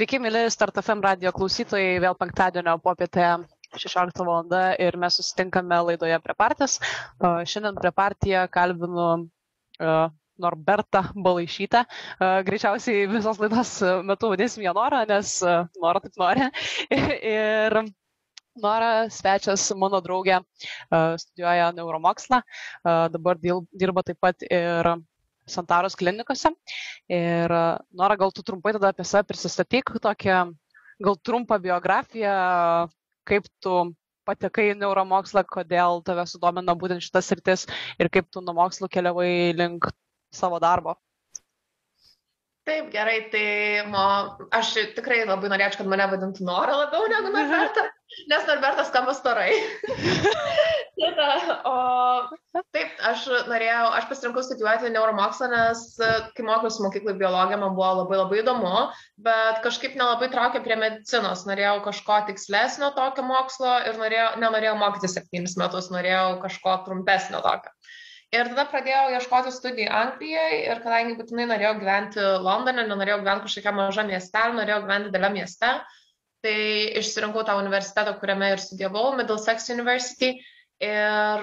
Sveiki, mėly StartFM radio klausytojai, vėl penktadienio popietę 16 val. ir mes susitinkame laidoje prie partijas. Šiandien prie partiją kalbinu Norbertą Balaišytę. Greičiausiai visos laidos metu vadinsim ją Norą, nes Nora taip nori. Ir Nora svečias mano draugė studijuoja neuromokslą, dabar dirba taip pat ir Santaros klinikose. Ir Nora, gal tu trumpai tada apie save prisistatyk, tokią gal trumpą biografiją, kaip tu patekai į neuromokslą, kodėl tave sudomino būtent šitas rytis ir kaip tu nuo mokslo keliavai link savo darbo. Taip, gerai, tai mo, aš tikrai labai norėčiau, kad mane vadintų Nora labiau negu Norberta, nes Norbertas skamba storai. Kita, o taip, aš norėjau, aš pasirinkau studijuoti neuromokslą, nes kai mokiausi mokyklai biologiją, man buvo labai labai įdomu, bet kažkaip nelabai traukė prie medicinos, norėjau kažko tikslesnio tokio mokslo ir norėjau, nenorėjau mokyti septynis metus, norėjau kažko trumpesnio tokio. Ir tada pradėjau ieškoti studijų Anglijoje ir kadangi būtinai norėjau gyventi Londone, nenorėjau gyventi kažkokiam mažam miestelį, norėjau gyventi dėlė mieste, tai išsirinkau tą universitetą, kuriame ir studijavau, Middlesex University. Ir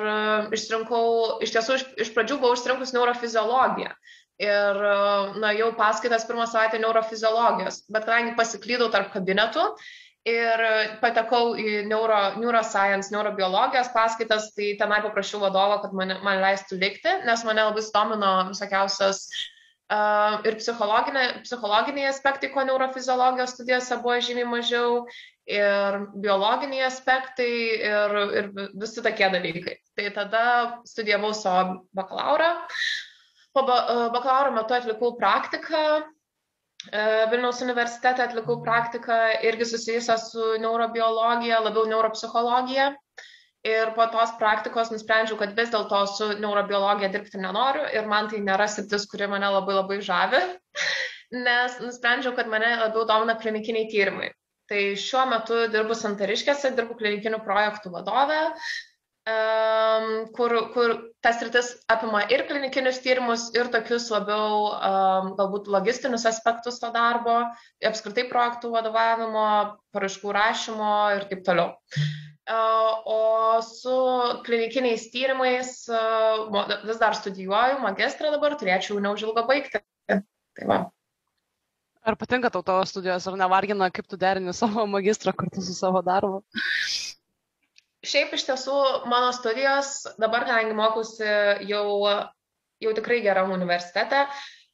išsirinkau, iš tiesų, iš, iš pradžių buvau išsirinkus neurofiziologiją. Ir, na, jau paskaitas pirmą savaitę neurofiziologijos, bet kadangi pasiklydau tarp kabinetų ir patekau į neuro, neuroscience, neurobiologijos paskaitas, tai tenai paprašiau vadovo, kad man, man leistų likti, nes mane labai stomino visokiausias uh, ir psichologiniai aspektai, ko neurofiziologijos studijose buvo žymiai mažiau, ir biologiniai aspektai, ir, ir visi tokie dalykai. Tai tada studijavau savo bakalauro. Po bakalauro metu atlikau praktiką Vilniaus universitete atlikau praktiką irgi susijusią su neurobiologija, labiau neuropsichologija. Ir po tos praktikos nusprendžiau, kad vis dėlto su neurobiologija dirbti nenoriu ir man tai nėra sritis, kuri mane labai labai žavi, nes nusprendžiau, kad mane labiau domina klinikiniai tyrimai. Tai šiuo metu dirbu Santariškėse, dirbu klinikinių projektų vadovę, um, kur, kur tas rytis apima ir klinikinius tyrimus, ir tokius labiau um, galbūt logistinius aspektus to darbo, apskritai projektų vadovavimo, paraškų rašymo ir taip toliau. Uh, o su klinikiniais tyrimais uh, vis dar studijuoju, magistrą dabar turėčiau neužilgo baigti. Tai va. Ar patinka tau tavo studijos, ar nevargina, kaip tu derini savo magistrą kartu su savo darbu? Šiaip iš tiesų mano studijos, dabar kadangi mokusi jau, jau tikrai geram universitete,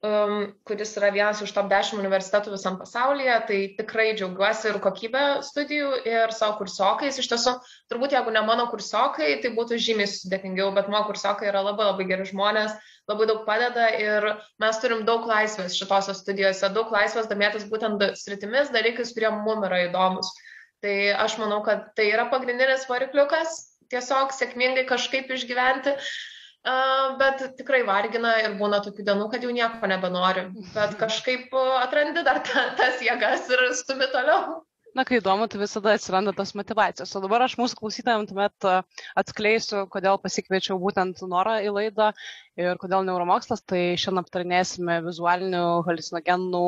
um, kuris yra vienas iš top 10 universitetų visam pasaulyje, tai tikrai džiaugiuosi ir kokybę studijų ir savo kursiokais. Iš tiesų, turbūt jeigu ne mano kursiokai, tai būtų žymiai sudėtingiau, bet mano kursiokai yra labai labai geri žmonės, labai daug padeda ir mes turim daug laisvės šitose studijose, daug laisvės domėtis būtent sritimis, dalykais, kurie mum yra įdomus. Tai aš manau, kad tai yra pagrindinis varikliukas, tiesiog sėkmingai kažkaip išgyventi. Uh, bet tikrai vargina ir būna tokių dienų, kad jau nieko nebenori, bet kažkaip atrandi dar ta, tas jėgas ir stumi toliau. Na, kai įdomu, tai visada atsiranda tas motivacijos. O dabar aš mūsų klausytājams tuomet atskleisiu, kodėl pasikviečiau būtent Norą į laidą ir kodėl neuromokslas. Tai šiandien aptarinėsime vizualinių halucinogenų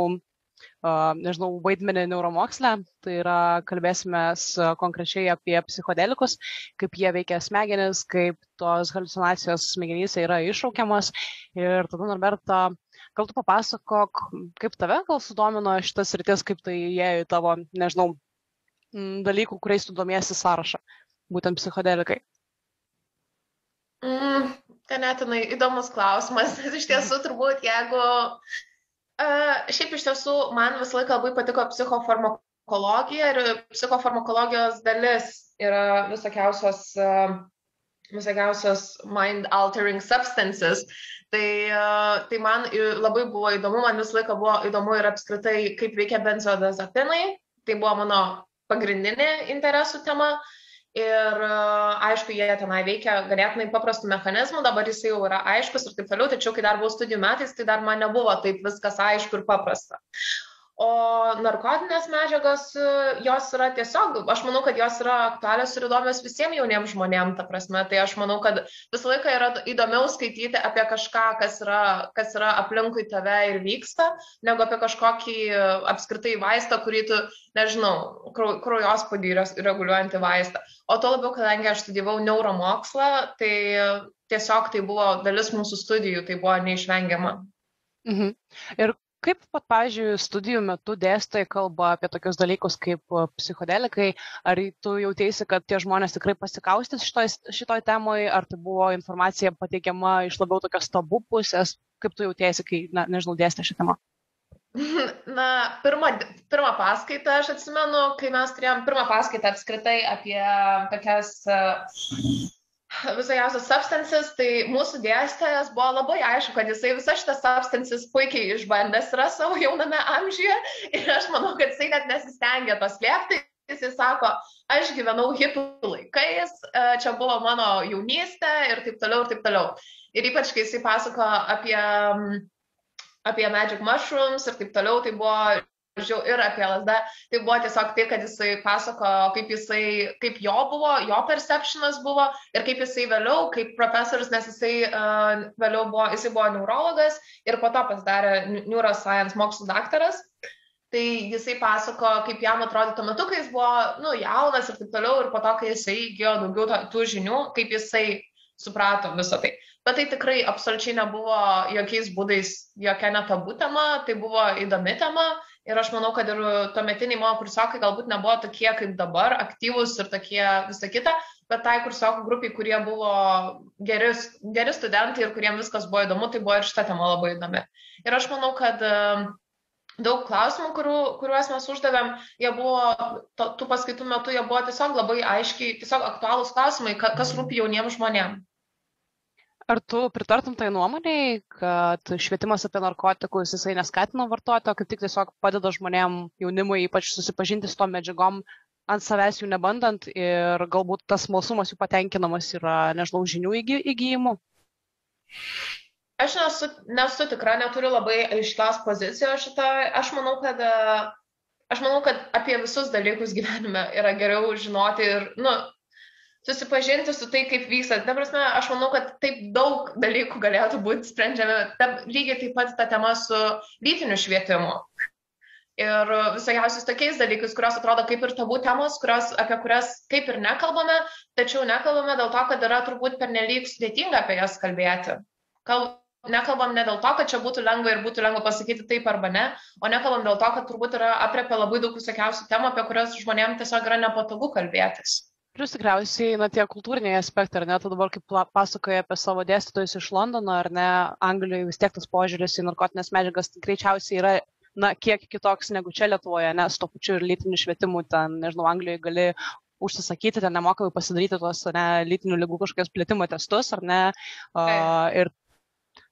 nežinau, vaidmenį neuromokslę, tai yra kalbėsime konkrečiai apie psichodelikus, kaip jie veikia smegenis, kaip tos halucinacijos smegenyse yra iššaukiamas. Ir tada, Norberta, gal tu papasakok, kaip tave gal sudomino šitas rytis, kaip tai įėjo į tavo, nežinau, dalykų, kuriais tu domiesi sąrašą, būtent psichodelikai. Mm, ganėtinai įdomus klausimas. Iš tiesų, turbūt, jeigu Šiaip iš tiesų man visą laiką labai patiko psichofarmakologija ir psichofarmakologijos dalis yra visokiausios, visokiausios mind altering substances. Tai, tai man labai buvo įdomu, man visą laiką buvo įdomu ir apskritai, kaip veikia benzodiazepinai. Tai buvo mano pagrindinė interesų tema. Uh, Ir aišku, jie tenai veikia ganėtinai paprastų mechanizmų, dabar jis jau yra aiškus ir taip toliau, tačiau kai dar buvau studijų metais, tai dar man nebuvo taip viskas aišku ir paprasta. O narkotinės medžiagos, jos yra tiesiog, aš manau, kad jos yra aktualios ir įdomios visiems jauniems žmonėms, ta prasme. Tai aš manau, kad visą laiką yra įdomiau skaityti apie kažką, kas yra, kas yra aplinkui tave ir vyksta, negu apie kažkokį apskritai vaistą, kurį tu, nežinau, kraujospūdį reguliuojantį vaistą. O to labiau, kadangi aš studijavau neuromokslą, tai tiesiog tai buvo dalis mūsų studijų, tai buvo neišvengiama. Mhm. Ir kaip pat pavyzdžiui studijų metu dėstytojai kalba apie tokius dalykus kaip psichodelikai? Ar tu jauteisi kad tie žmonės tikrai pasikaustys šitoj šitoj temoj? Ar tai buvo informacija pateikiama iš labiau tokios tabu pusės? Kaip tu jautiesi kai na nežinau dėstė šią temą? Na, pirmą, pirmą paskaitą aš atsimenu, kai mes turėjom pirmą paskaitą apskritai apie tokias visokiausias substances, tai mūsų dėstytojas buvo labai aišku, kad jisai visas šitas substances puikiai išbandęs yra savo jauname amžiuje ir aš manau, kad jisai net nesistengė to slėpti. Jisai sako, aš gyvenau hipių laikais, e, čia buvo mano jaunystė ir taip toliau ir taip toliau. Ir ypač, kai jisai pasako apie, apie magic mushrooms ir taip toliau, tai buvo ir apie lasdą, tai buvo tiesiog tai, kad jisai pasako, kaip, jisai, kaip jo buvo, jo perceptionas buvo ir kaip jisai vėliau, kaip profesorius, nes jisai uh, vėliau buvo, jisai buvo neurologas ir po to pasidarė neuroscience mokslų daktaras. Tai jisai pasako, kaip jam atrodė tuo metu, kai jis buvo nu, jaunas ir taip toliau, ir po to, kai jisai įgijo daugiau to, tų žinių, kaip jisai suprato visą tai. Bet tai tikrai absoliučiai nebuvo jokiais būdais jokia netabų tema, tai buvo įdomi tema Ir aš manau, kad ir tuometiniai mano kursiokai galbūt nebuvo tokie kaip dabar, aktyvūs ir tokie visą kitą, bet tai kursiokų grupiai, kurie buvo geri, geri studentai ir kuriems viskas buvo įdomu, tai buvo ir šita tema labai įdomi. Ir aš manau, kad um, daug klausimų, kurių, kuriuos mes uždavėm, jie buvo, to, tų paskaitų metu, jie buvo tiesiog labai aiškiai, tiesiog aktualūs klausimai, kas rūpi jauniems žmonėms. Ar tu pritartum tai nuomonėjai, kad švietimas apie narkotikus jisai neskatina vartoti, o kaip tik tiesiog padeda žmonėm, jaunimui ypač susipažinti su tom medžiagom ant savęs jų nebandant ir galbūt tas smalsumas jų patenkinamas yra, nežinau, žinių įgy, įgyjimu? Aš nesu, nesu tikra, neturiu labai aiškios pozicijos šitą. Aš manau, kad aš manau, kad apie visus dalykus gyvenime yra geriau žinoti ir, nu, susipažinti su tai, kaip vyksta. Ta prasme, aš manau, kad taip daug dalykų galėtų būti sprendžiami. Ta, lygiai taip pat ta tema su lytiniu švietimu. Ir visokiausiais tokiais dalykais, kurios atrodo kaip ir tabų temos, kurios, apie kurias kaip ir nekalbame, tačiau nekalbame dėl to, kad yra turbūt pernelyg sudėtinga apie jas kalbėti. Kal, nekalbam ne dėl to, kad čia būtų lengva ir būtų lengva pasakyti taip arba ne, o nekalbam dėl to, kad turbūt yra apriepia labai daug visokiausių temų, apie kurias žmonėms tiesiog yra nepatogu kalbėtis. Plius tikriausiai, na, tie kultūriniai aspektai, ar ne, tu dabar kaip pasakoji apie savo dėstytojus iš Londono, ar ne, Anglijoje vis tiek tas požiūris į narkotinės medžiagas greičiausiai yra, na, kiek kitoks negu čia Lietuvoje, nes to pačiu ir lytiniu švietimu, ten, nežinau, Anglijoje gali užsisakyti, ten nemokamai pasidaryti tuos ne, lytinių lygų kažkokios plėtimo testus, ar ne, uh, ir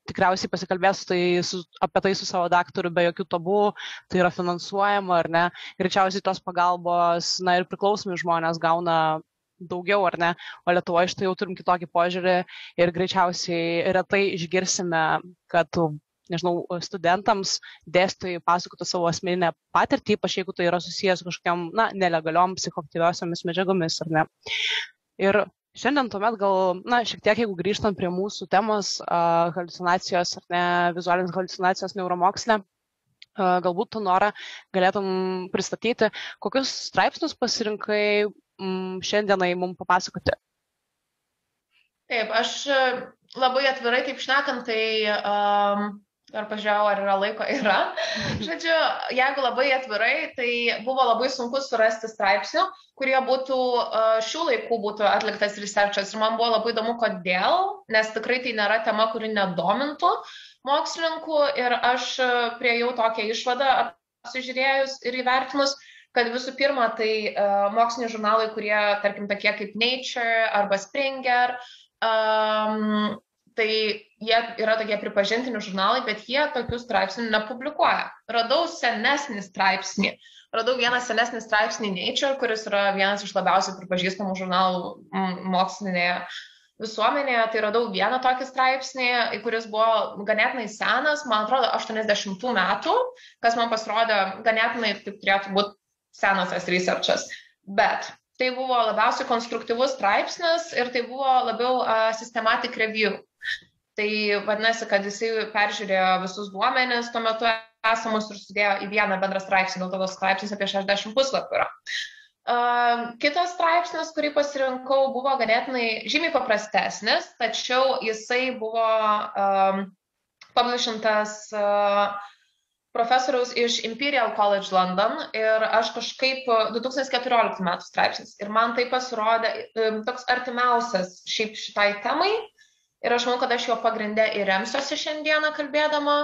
tikriausiai pasikalbės tai su, apie tai su savo daktaru be jokių tabų, tai yra finansuojama ar ne. Greičiausiai tos pagalbos, na ir priklausomi žmonės gauna daugiau, ar ne? O Lietuvoje iš tai jau turim kitokį požiūrį ir greičiausiai retai išgirsime, kad nežinau, studentams dėstytojai pasakotų savo asmeninę patirtį, ypač jeigu tai yra susijęs su kažkokiam, na, nelegaliom psichoktyviosiomis medžiagomis, ar ne. Ir šiandien tuomet gal, na, šiek tiek, jeigu grįžtant prie mūsų temos, uh, halucinacijos ar ne, vizualinės halucinacijos neuromokslė, uh, galbūt tu norą galėtum pristatyti, kokius straipsnius pasirinkai mm, šiandienai mums papasakoti? Taip, aš e, labai atvirai taip šnekant, tai um, ar pažiūrėjau, ar yra laiko, yra. Žodžiu, jeigu labai atvirai, tai buvo labai sunku surasti straipsnių, kurie būtų uh, šių laikų būtų atliktas researchas. Ir man buvo labai įdomu, kodėl, nes tikrai tai nėra tema, kuri nedomintų mokslininkų. Ir aš e, priejau tokią išvadą, apsižiūrėjus ir įvertinus, kad visų pirma, tai uh, moksliniai žurnalai, kurie, tarkim, tokie kaip Nature arba Springer, um, tai jie yra tokie pripažintini žurnalai, bet jie tokių straipsnių nepublikuoja. Radau senesnį straipsnį. Radau vieną senesnį straipsnį Nature, kuris yra vienas iš labiausiai pripažįstamų žurnalų mokslinėje visuomenėje, tai radau vieną tokį straipsnį, kuris buvo ganėtinai senas, man atrodo, 80 metų, kas man pasirodė ganėtinai, taip turėtų būti senas tas researchas. Bet tai buvo labiausiai konstruktyvus straipsnis ir tai buvo labiau uh, systematic review. Tai vadinasi, kad jisai peržiūrėjo visus duomenis tuo metu esamus ir sudėjo į vieną bendrą straipsnį, dėl to tos straipsnis apie 60 puslapių yra. Uh, kitas straipsnis, kurį pasirinkau, buvo ganėtinai žymiai paprastesnis, tačiau jisai buvo um, publishintas uh, profesoriaus iš Imperial College London ir aš kažkaip 2014 metų straipsnis ir man tai pasirodė toks artimiausias šiaip šitai temai ir aš manau, kad aš jo pagrindę ir remsiuosi šiandieną kalbėdama.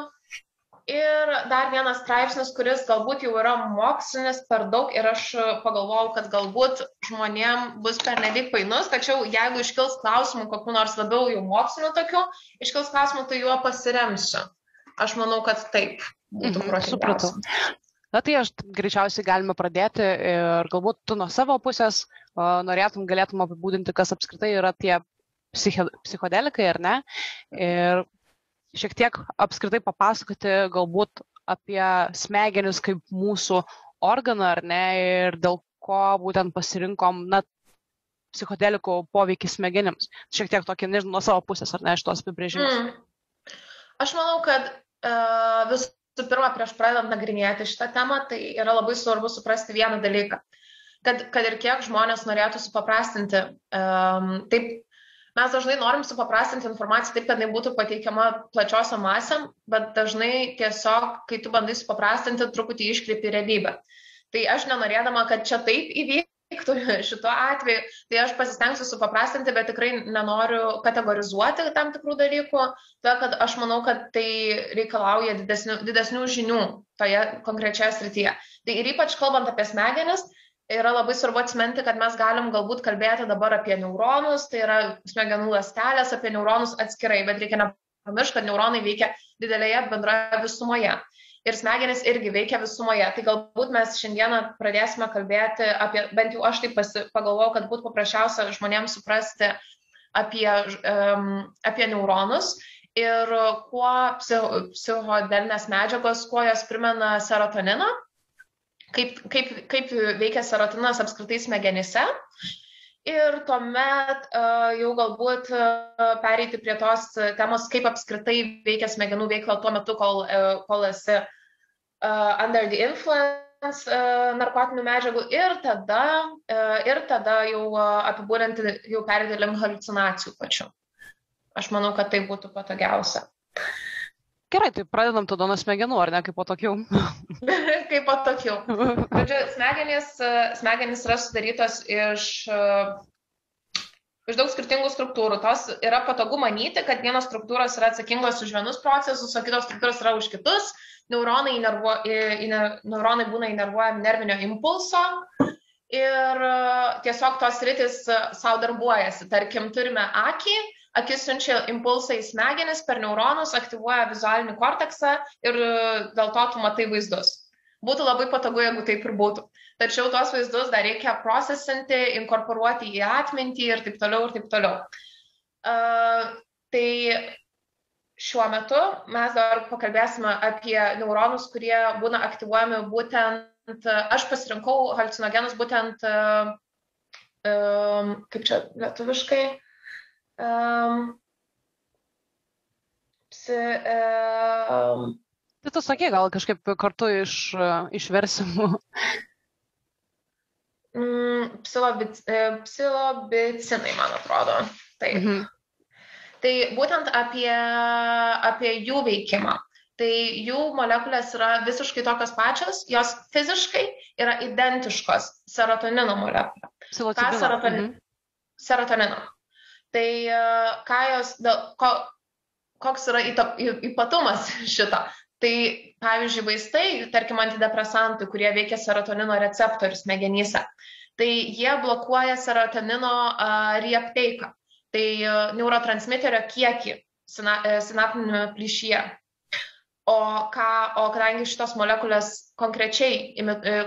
Ir dar vienas straipsnis, kuris galbūt jau yra mokslinis per daug ir aš pagalvojau, kad galbūt žmonėm bus per nedik painus, tačiau jeigu iškils klausimų, kokiu nors labiau jau moksliniu tokiu, iškils klausimų, tai juo pasiremsiu. Aš manau, kad taip mhm, supratau. Na tai aš greičiausiai galime pradėti ir galbūt tu nuo savo pusės norėtum, galėtum apibūdinti, kas apskritai yra tie psichodelikai, ar ne? Ir šiek tiek apskritai papasakoti galbūt apie smegenis kaip mūsų organą, ar ne? Ir dėl ko būtent pasirinkom, na, psichodelikų poveikį smegenims. Šiek tiek tokį, nežinau, nuo savo pusės, ar ne, iš tos apibrėžimus. Mm. Aš manau, kad uh, visų pirma, prieš pradedant nagrinėti šitą temą, tai yra labai svarbu suprasti vieną dalyką. Kad, kad ir kiek žmonės norėtų supaprastinti, um, taip mes dažnai norim supaprastinti informaciją taip, kad jinai būtų pateikiama plačiosiam masėm, bet dažnai tiesiog, kai tu bandai supaprastinti, truputį iškreipi realybę. Tai aš nenorėdama, kad čia taip įvyktų šituo atveju, tai aš pasistengsiu supaprastinti, bet tikrai nenoriu kategorizuoti tam tikrų dalykų, todėl kad aš manau, kad tai reikalauja didesnių, didesnių žinių toje konkrečioje srityje. Tai ir ypač kalbant apie smegenis, yra labai svarbu atsiminti, kad mes galim galbūt kalbėti dabar apie neuronus, tai yra smegenų lastelės, apie neuronus atskirai, bet reikia nepamiršti, kad neuronai veikia didelėje bendroje visumoje. Ir smegenys irgi veikia visumoje. Tai galbūt mes šiandieną pradėsime kalbėti apie, bent jau aš taip pasi, pagalvojau, kad būtų paprasčiausia žmonėms suprasti apie, um, apie neuronus ir kuo psichodelinės medžiagos, kuo jos primena serotoniną kaip, kaip, kaip veikia serotonas apskritai smegenyse. Ir tuomet uh, jau galbūt uh, pereiti prie tos temos, kaip apskritai veikia smegenų veikla tuo metu, kol, uh, kol esi under the influence narkotinių medžiagų ir tada, ir tada jau apibūdinti, jau perėti link halucinacijų pačių. Aš manau, kad tai būtų patogiausia. Gerai, tai pradedam tada nuo smegenų, ar ne, kaip po tokių? kaip po tokių. Žodžiu, smegenys, smegenys yra sudarytos iš, iš daug skirtingų struktūrų. Tos yra patogu manyti, kad vienos struktūros yra atsakingos už vienus procesus, o kitos struktūros yra už kitus. Neuronai, nervo, į, į, neuronai būna įnervuojami nervinio impulso. Ir tiesiog tos rytis savo darbuojasi. Tarkim, turime akį, akis siunčia impulsą į smegenis per neuronus, aktyvuoja vizualinį korteksą ir e, dėl to tu matai vaizdus. Būtų labai patogu, jeigu taip ir būtų. Tačiau tuos vaizdus dar reikia procesinti, inkorporuoti į atmintį ir taip toliau ir taip toliau. Uh, tai šiuo metu mes dar pakalbėsime apie neuronus, kurie būna aktyvuojami būtent, aš pasirinkau halucinogenus būtent, uh, um, kaip čia lietuviškai, Um, psi, um, tai tu sakė, gal kažkaip kartu iš, išversimų. Mm, psilobic, e, psilobicinai, man atrodo. Taip. Mhm. Tai būtent apie, apie jų veikimą. Tai jų molekulės yra visiškai tokios pačios, jos fiziškai yra identiškos serotonino molekulė. Serotonino? Mhm. Serotonino. Tai e, ką jos, ko, koks yra ypatumas šito? Tai pavyzdžiui, vaistai, tarkim, antidepresantai, kurie veikia serotonino receptorių smegenyse, tai jie blokuoja serotonino uh, reapteiką, tai uh, neurotransmiterio kiekį sina, uh, sinaptinėme plyšyje. O, ką, o kadangi šitos molekulės konkrečiai,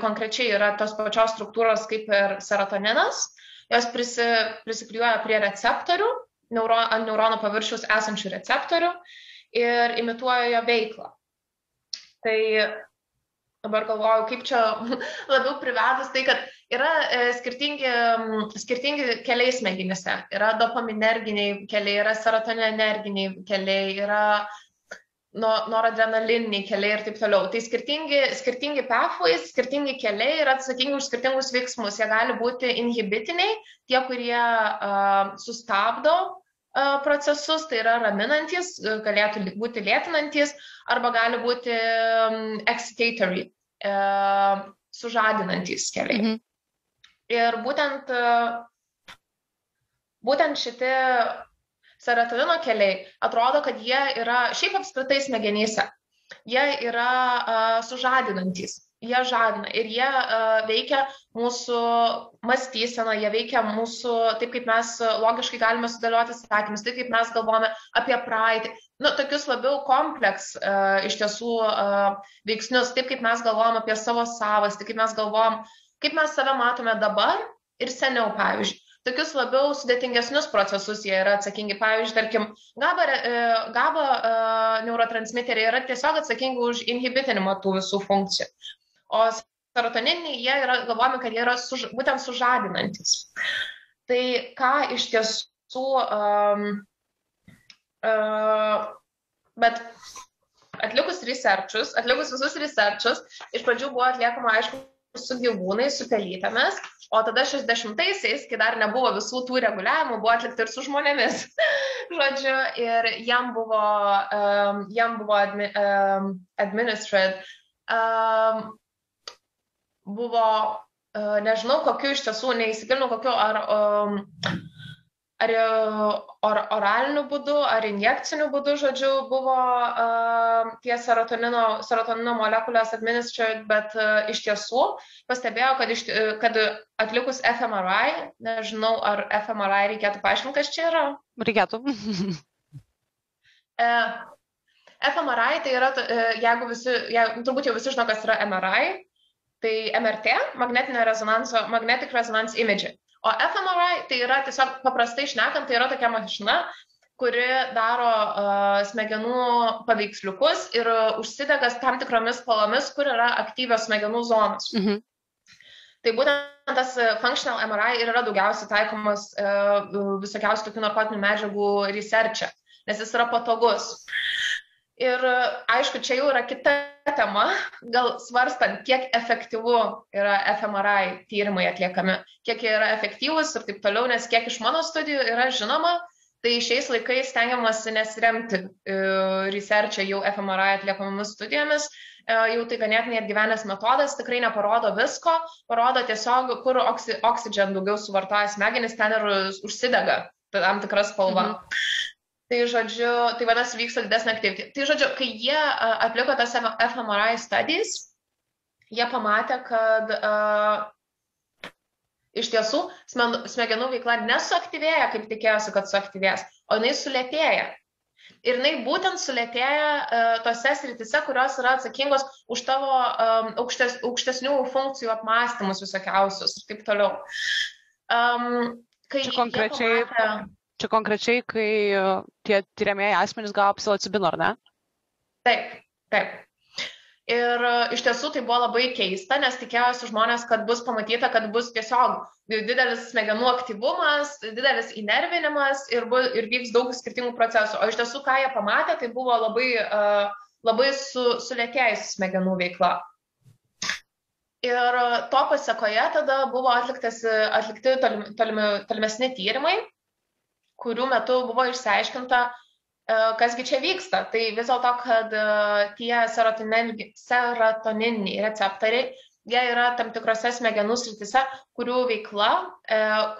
konkrečiai yra tos pačios struktūros kaip ir serotoninas, jos prisi, prisiklijuoja prie receptorių neuro, ant neurono paviršiaus esančių receptorių ir imituoja jo veiklą. Tai dabar galvoju, kaip čia labiau privedus tai, kad yra e, skirtingi, skirtingi keliai smegenyse. Yra dopaminerginiai keliai, yra serotoninerginiai keliai, yra noradrenalininiai keliai ir taip toliau. Tai skirtingi, skirtingi pathways, skirtingi keliai yra atsakingi už skirtingus veiksmus. Jie gali būti inhibitiniai, tie, kurie uh, sustabdo uh, procesus, tai yra raminantis, galėtų būti lėtinantis, arba gali būti um, excitatory, uh, sužadinantis keliai. Mhm. Ir būtent, uh, būtent šitie serotonino keliai, atrodo, kad jie yra šiaip apskritai smegenyse, jie yra uh, sužadinantys, jie žadina ir jie uh, veikia mūsų mąstyseną, jie veikia mūsų, taip kaip mes logiškai galime sudėlioti sakymus, taip kaip mes galvome apie praeitį, nu, tokius labiau kompleks uh, iš tiesų uh, veiksnius, taip kaip mes galvojam apie savo savastį, kaip mes galvojam, kaip mes save matome dabar ir seniau, pavyzdžiui tokius labiau sudėtingesnius procesus jie yra atsakingi. Pavyzdžiui, tarkim, GABA, e, GABA e, neurotransmiteriai yra tiesiog atsakingi už inhibitinimą tų visų funkcijų. O serotoniniai, jie yra, galvojame, kad jie yra suž, būtent sužadinantis. Tai ką iš tiesų, um, uh, bet atlikus researchus, atlikus visus researchus, iš pradžių buvo atliekama, aišku, su gyvūnais, su pelytėmis, o tada 60-aisiais, kai dar nebuvo visų tų reguliavimų, buvo atlikta ir su žmonėmis. Žodžiu, ir jam buvo, um, jam buvo admi, um, administrated, um, buvo, uh, nežinau, kokiu iš tiesų, neįsigilinau, kokiu ar um, ar or, oraliniu būdu, ar injekciniu būdu, žodžiu, buvo uh, tie serotonino, serotonino molekulės administruojant, bet uh, iš tiesų pastebėjau, kad, iš, kad atlikus fMRI, nežinau, ar fMRI reikėtų paaiškinti, kas čia yra. Reikėtų. uh, fMRI tai yra, jeigu visi, jeigu, turbūt jau visi žino, kas yra MRI, tai MRT, magnetinio rezonanso, magnetic resonance imaging. O fMRI tai yra tiesiog paprastai šnekant, tai yra tokia mašina, kuri daro uh, smegenų paveiksliukus ir uh, užsidega tam tikromis spalvomis, kur yra aktyvios smegenų zonos. Mhm. Tai būtent tas functional MRI ir yra daugiausiai taikomas uh, visokiausių tokių narkotinių medžiagų researche, nes jis yra patogus. Ir aišku, čia jau yra kita tema, gal svarstant, kiek efektyvu yra fMRI tyrimai atliekami, kiek jie yra efektyvūs ir taip toliau, nes kiek iš mano studijų yra žinoma, tai šiais laikais stengiamasi nesiremti uh, researchą jau fMRI atliekamomis studijomis, uh, jau tai ganėtinai atgyvenęs metodas, tikrai neparodo visko, parodo tiesiog, kur oksi, oksigen daugiau suvartoja smegenis, ten ir užsidega tam tikra spalva. Mhm. Tai žodžiu, tai vadinasi vyksta didesnė aktyvitė. Tai žodžiu, kai jie atliko tas fMRI studijas, jie pamatė, kad uh, iš tiesų smegenų veikla nesuaktyvėja, kaip tikėjosi, kad suaktyvės, o jinai sulėtėja. Ir jinai būtent sulėtėja uh, tose sritise, kurios yra atsakingos už tavo um, aukštes, aukštesnių funkcijų apmąstymus visokiausius ir taip toliau. Um, kai Čia konkrečiai pamatė, Čia konkrečiai, kai tie tyriamieji asmenys gavo psilocibino, ar ne? Taip, taip. Ir e, iš tiesų tai buvo labai keista, nes tikėjosi žmonės, kad bus pamatyta, kad bus tiesiog didelis smegenų aktyvumas, didelis įnervinimas ir, bu, ir vyks daug skirtingų procesų. O iš tiesų, ką jie pamatė, tai buvo labai, uh, labai su, sulėtėjusi smegenų veikla. Ir to pasiekoje tada buvo atliktas, atlikti tolim, tolim, tolimesni tyrimai kurių metu buvo išsiaiškinta, e, kasgi čia vyksta. Tai vis dėlto, kad e, tie serotoniniai receptoriai, jie yra tam tikrose smegenų sritise, kurių veikla, e,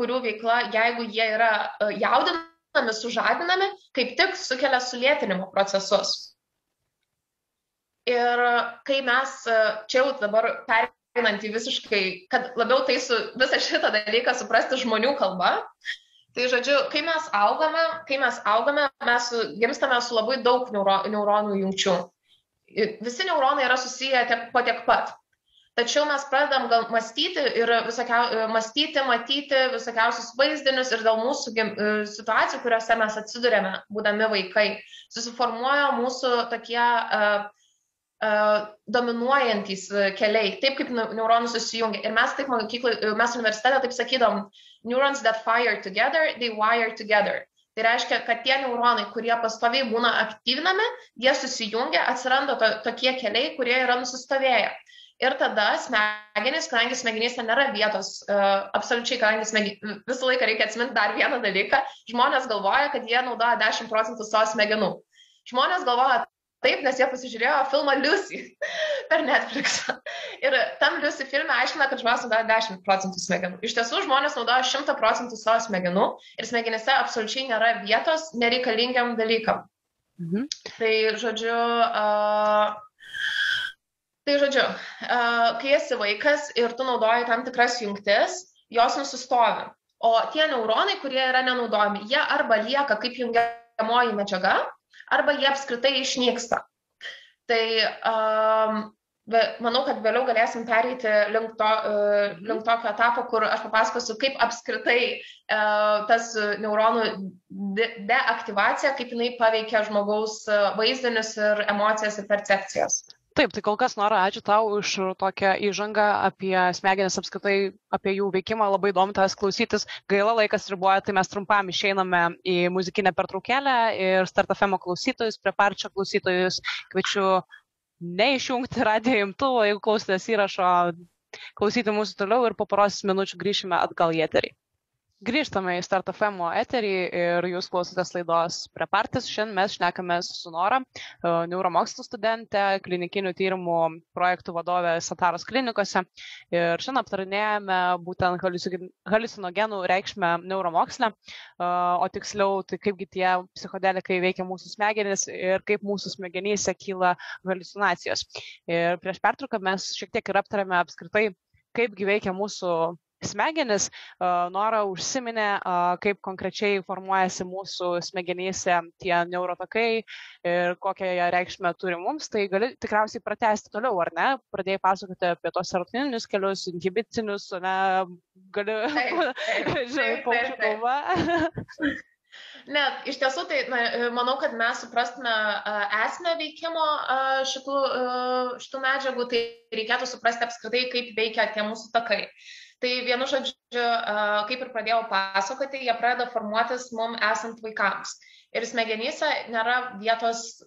kurių veikla, jeigu jie yra jaudinami, sužadinami, kaip tik sukelia sulėtinimo procesus. Ir kai mes čia jau dabar pereinant į visiškai, kad labiau tai su visą šitą dalyką suprasti žmonių kalba, Tai žodžiu, kai mes augame, kai mes augame, mes gimstame su labai daug neuro, neuronų jungčių. Visi neuronai yra susiję tiek, po tiek pat. tačiau mes pradedam gal mąstyti ir visokiau, e, mąstyti, matyti visokiausius vaizdinius ir dėl mūsų e, situacijų, kuriuose mes atsidurėme, būdami vaikai, susiformuoja mūsų tokie uh, uh, dominuojantys keliai, taip kaip neuronų susijungia. Ir mes taip mokyklai, mes universitete taip sakydom, neurons that fire together, they wire together. Tai reiškia, kad tie neuronai, kurie pastoviai būna aktyvinami, jie susijungia, atsiranda to, tokie keliai, kurie yra nusistovėję. Ir tada smegenys, kadangi smegenyse nėra vietos, uh, absoliučiai, kadangi smegen... visą laiką reikia atsiminti dar vieną dalyką, žmonės galvoja, kad jie naudoja 10 procentų savo smegenų. Žmonės galvoja Taip, nes jie pasižiūrėjo filmą Lucy per Netflix. Ir tam Lucy filme aiškina, kad žmonės naudoja 10 procentų smegenų. Iš tiesų, žmonės naudoja 100 procentų savo smegenų ir smegenyse absoliučiai nėra vietos nereikalingiam dalykam. Mhm. Tai žodžiu, uh, tai žodžiu, uh, kai esi vaikas ir tu naudoji tam tikras jungtis, jos nusistovi. O tie neuronai, kurie yra nenaudojami, jie arba lieka kaip jungiamoji medžiaga, arba jie apskritai išnyksta. Tai um, manau, kad vėliau galėsim pereiti link, to, uh, link tokio etapo, kur aš papasakosiu, kaip apskritai uh, tas neuronų de deaktyvacija, kaip jinai paveikia žmogaus vaizdinius ir emocijas ir percepcijas. Taip, tai kol kas noriu ačiū tau už tokią įžangą apie smegenis apskritai, apie jų veikimą, labai įdomu tas klausytis. Gaila laikas riboja, tai mes trumpam išeiname į muzikinę pertraukėlę ir startafemo klausytojus, prie parčio klausytojus kviečiu neišjungti radio imtuvo, jeigu klausotės įrašo, klausyti mūsų toliau ir po poros minučių grįšime atgal į eterį. Grįžtame į Start FM eterį ir jūs klausotės laidos Prepartis. Šiandien mes šnekame su Nora, e, neuromokslų studentė, klinikinių tyrimų projektų vadovė Sataros klinikose. Ir šiandien aptarinėjame būtent halucinogenų reikšmę neuromokslę, e, o tiksliau, tai kaipgi tie psichodelikai veikia mūsų smegenis ir kaip mūsų smegenyse kyla halucinacijos. Ir prieš pertrauką mes šiek tiek ir aptarėme apskritai, kaipgi veikia mūsų smegenis. Nora užsiminė, kaip konkrečiai formuojasi mūsų smegenyse tie neurotakai ir kokią reikšmę turi mums. Tai gali tikriausiai pratesti toliau, ar ne? Pradėjai pasakoti apie tos serotoninius kelius, inhibicinius, ne? Gali, žinai, paukščių kalba. Ne, iš tiesų, tai na, manau, kad mes suprastume esmę veikimo šitų, šitų medžiagų, tai reikėtų suprasti apskritai, kaip veikia tie mūsų takai. Tai vienu žodžiu, kaip ir pradėjau pasakoti, jie pradeda formuotis mum esant vaikams. Ir smegenyse nėra vietos,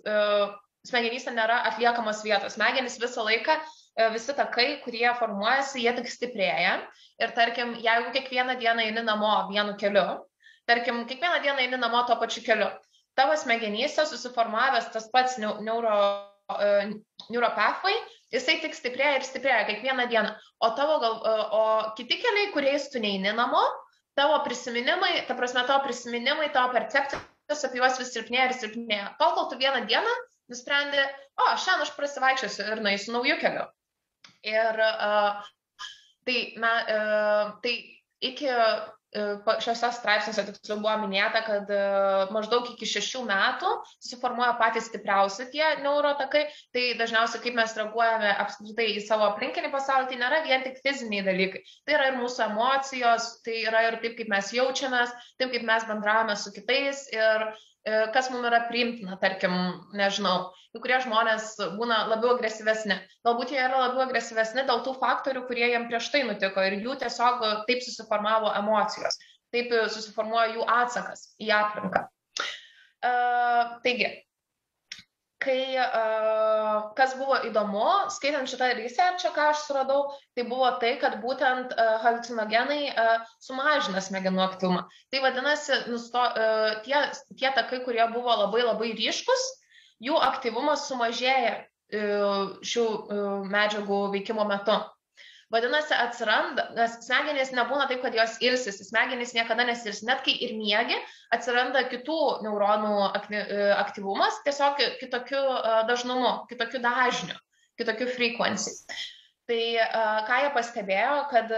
smegenyse nėra atliekamos vietos. Smegenys visą laiką, visi takai, kurie formuojasi, jie tik stiprėja. Ir tarkim, jeigu kiekvieną dieną eini namo vienu keliu, tarkim, kiekvieną dieną eini namo tuo pačiu keliu, tavo smegenyse susiformavęs tas pats neuro, neuropathway jisai tik stiprėja ir stiprėja kiekvieną dieną. O, tavo gal, o kiti keliai, kuriais tu neini namo, tavo prisiminimai, ta prasme, tavo prisiminimai, tavo percepcijos apie juos vis silpnėja ir silpnėja. Tol, kol tu vieną dieną nusprendė, o, šiandien aš prasivaikščiosiu ir nueisiu naujų kelių. Ir uh, tai, me, uh, tai iki šiuose straipsniuose tiksliau buvo minėta, kad e, maždaug iki šešių metų susiformuoja patys stipriausi tie neurotakai, tai dažniausiai kaip mes reaguojame apskritai į savo aplinkinį pasaulį, tai nėra vien tik fiziniai dalykai, tai yra ir mūsų emocijos, tai yra ir taip, kaip mes jaučiamės, taip, kaip mes bendravome su kitais ir E, kas mums yra priimtina, tarkim, nežinau, kai kurie žmonės būna labiau agresyvesni. Galbūt jie yra labiau agresyvesni dėl tų faktorių, kurie jiem prieš tai nutiko ir jų tiesiog taip susiformavo emocijos, taip susiformuoja jų atsakas į aplinką. Taigi, kai uh, kas buvo įdomu, skaitant šitą researchą, ką aš suradau, tai buvo tai, kad būtent uh, halucinogenai uh, sumažina smegenų aktyvumą. Tai vadinasi, nusto, uh, tie, tie takai, kurie buvo labai labai ryškus, jų aktyvumas sumažėja uh, šių uh, medžiagų veikimo metu. Vadinasi, atsiranda, nes smegenys nebūna taip, kad jos ilsis, smegenys niekada nesirs, net kai ir miegi, atsiranda kitų neuronų e, aktyvumas, tiesiog kitokiu e, dažnumu, kitokiu dažniu, kitokiu frequency. Tai e, ką jie pastebėjo, kad,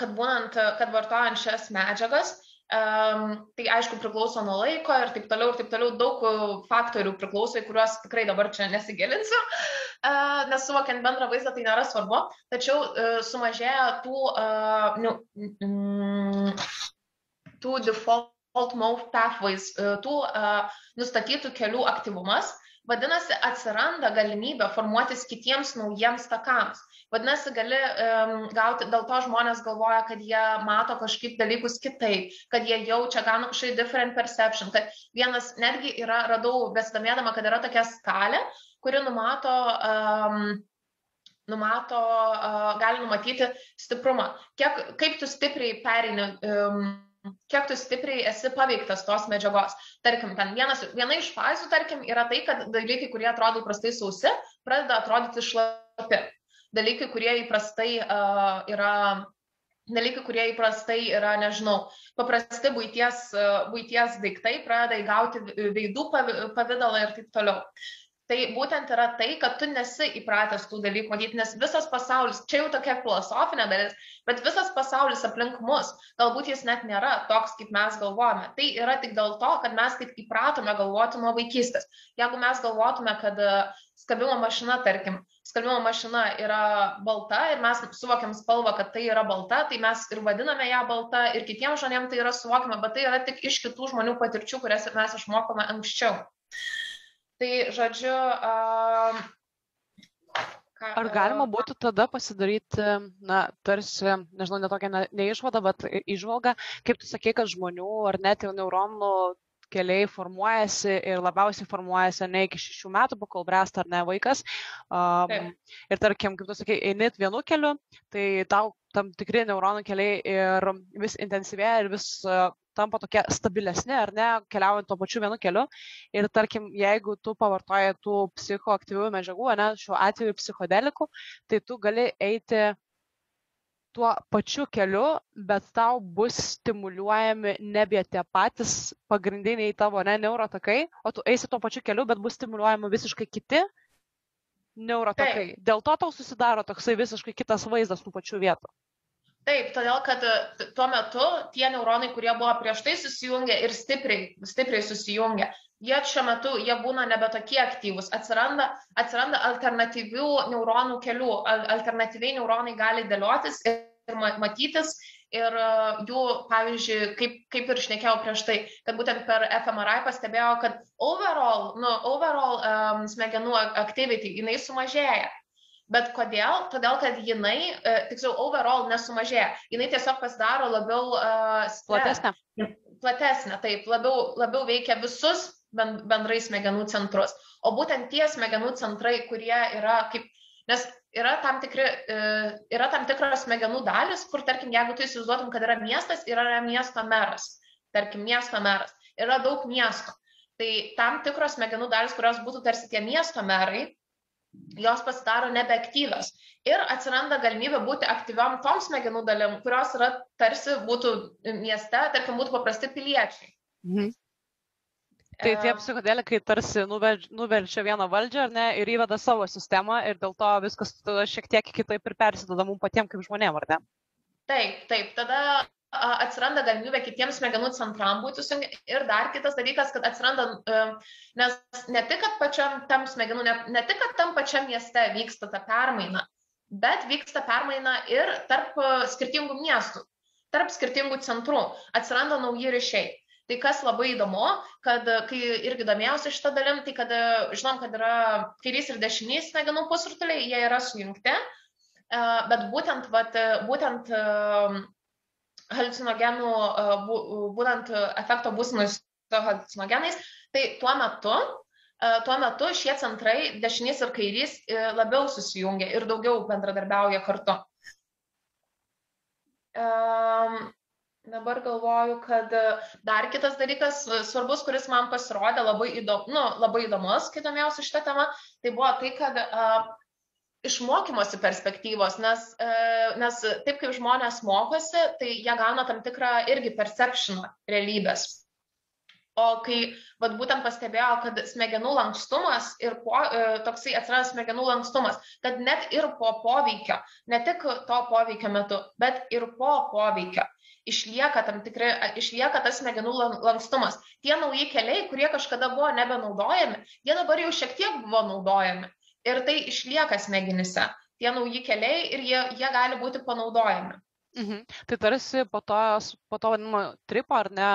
kad būnant, kad vartojant šias medžiagas, Um, tai aišku priklauso nuo laiko ir taip toliau, ir taip toliau. Daug faktorių priklauso, į kuriuos tikrai dabar čia nesigilinsiu, uh, nes suvokiant bendrą vaizdą tai nėra svarbu, tačiau uh, sumažėja tų, uh, nu, mm, tų default move pathways, uh, tų uh, nustatytų kelių aktyvumas, vadinasi, atsiranda galimybė formuotis kitiems naujiems takams. Vadinasi, gali um, gauti, dėl to žmonės galvoja, kad jie mato kažkaip dalykus kitaip, kad jie jaučia, gauna kažkokį different perception. Kad vienas netgi yra, radau besidomėdama, kad yra tokia skalė, kuri numato, um, numato uh, gali numatyti stiprumą. Kiek, kaip tu stipriai perini. Um, kiek tu stipriai esi paveiktas tos medžiagos. Tarkim, ten vienas, viena iš fazių, tarkim, yra tai, kad dalykai, kurie atrodo prastai sausi, pradeda atrodyti šlapi dalykai, kurie įprastai uh, yra dalykai, kurie įprastai yra, nežinau, paprasti būties, būties daiktai, pradeda įgauti veidų pavydalą ir taip toliau. Tai būtent yra tai, kad tu nesi įpratęs tų dalykų matyti, nes visas pasaulis, čia jau tokia filosofinė dalis, bet visas pasaulis aplink mus, galbūt jis net nėra toks, kaip mes galvojame. Tai yra tik dėl to, kad mes taip įpratome galvoti nuo vaikystės. Jeigu mes galvotume, kad skabimo mašina, tarkim, skalbimo mašina yra balta ir mes suvokiam spalvą, kad tai yra balta, tai mes ir vadiname ją balta ir kitiems žmonėms tai yra suvokiama, bet tai yra tik iš kitų žmonių patirčių, kurias mes išmokome anksčiau. Tai žodžiu. Uh, Ar galima būtų tada pasidaryti, na, tarsi, nežinau, netokią neišvadą, bet išvalgą, kaip tu sakei, kad žmonių ar net jau neuronų keliai formuojasi ir labiausiai formuojasi ne iki šešių metų, kol bręsta ar ne vaikas. Um, Taip. ir tarkim, kaip tu sakai, eini vienu keliu, tai tau tam tikri neuronų keliai ir vis intensyvėja ir vis uh, tampa tokie stabilesni, ar ne, keliaujant tuo pačiu vienu keliu. Ir tarkim, jeigu tu pavartoji tų psichoaktyvių medžiagų, ne, šiuo atveju psichodelikų, tai tu gali eiti tuo pačiu keliu, bet tau bus stimuliuojami nebe tie patys pagrindiniai tavo ne, neurotakai, o tu eisi tuo pačiu keliu, bet bus stimuliuojami visiškai kiti neurotakai. Taip. Dėl to tau susidaro toksai visiškai kitas vaizdas tų pačių vietų. Taip, todėl kad tuo metu tie neuronai, kurie buvo prieš tai susijungę ir stipriai, stipriai susijungę, jie šiuo metu jie būna nebe tokie aktyvūs. Atsiranda, atsiranda alternatyvių neuronų kelių. Alternatyviai neuronai gali dėliotis ir matytis. Ir e, jų, pavyzdžiui, kaip, kaip ir šnekėjau prieš tai, kad būtent per fMRI pastebėjo, kad overall, nu, overall um, smegenų activity jinai sumažėja. Bet kodėl? Todėl, kad jinai, uh, tiksliau, overall nesumažėja. Jinai tiesiog pasidaro labiau uh, platesnė. Platesnė, taip, labiau, labiau veikia visus bendrai smegenų centrus. O būtent tie smegenų centrai, kurie yra kaip, nes yra tam, tikri, e, yra tam tikros smegenų dalis, kur, tarkim, jeigu tu įsivaizduotum, kad yra miestas yra miesto meras, tarkim, miesto meras, yra daug miestų. Tai tam tikros smegenų dalis, kurios būtų tarsi tie miesto merai, jos pasidaro nebeaktyvios. Ir atsiranda galimybė būti aktyviom tom smegenų dalim, kurios yra tarsi būtų mieste, tarkim, būtų paprasti piliečiai. Mhm. Tai tie psichodelikai tarsi nuverčia vieną valdžią ar ne ir įveda savo sistemą ir dėl to viskas šiek tiek kitaip ir persidada mums patiems kaip žmonėm, ar ne? Taip, taip, tada atsiranda galimybė kitiems smegenų centram būti sujungti. Ir dar kitas dalykas, kad atsiranda, nes ne tik, kad pačiam tam smegenų, ne, ne tik, kad tam pačiam mieste vyksta ta permaina, bet vyksta permaina ir tarp skirtingų miestų, tarp skirtingų centrų. Atsiranda nauji ryšiai. Tai kas labai įdomu, kad kai irgi domėjausi šitą dalim, tai kad žinom, kad yra kairys ir dešinys smegenų pusrutuliai, jie yra sujungti, bet būtent, vat, būtent halucinogenų, e, būtent efekto būsinus halucinogenais, tai tuo metu, tuo metu šie centrai, dešinys ir kairys, labiau susijungia ir daugiau bendradarbiauja kartu. Dabar galvoju, kad e, dar kitas dalykas e, svarbus, kuris man pasirodė labai, įdom, nu, labai įdomus, kai domėjausi šitą temą, tai buvo tai, kad uh, iš mokymosi perspektyvos, nes, uh, nes taip kaip žmonės mokosi, tai jie gauna tam tikrą irgi perceptioną realybės. O kai vat, būtent pastebėjo, kad smegenų lankstumas ir po, e, toksai atsirado smegenų lankstumas, kad net ir po poveikio, ne tik to poveikio metu, bet ir po poveikio, išlieka tam tikri, išlieka tas smegenų lankstumas. Tie nauji keliai, kurie kažkada buvo nebenaudojami, jie dabar jau šiek tiek buvo naudojami. Ir tai išlieka smegenyse. Tie nauji keliai ir jie, jie gali būti panaudojami. Mhm. Tai tarsi po to, po to vadinamo tripo ar ne,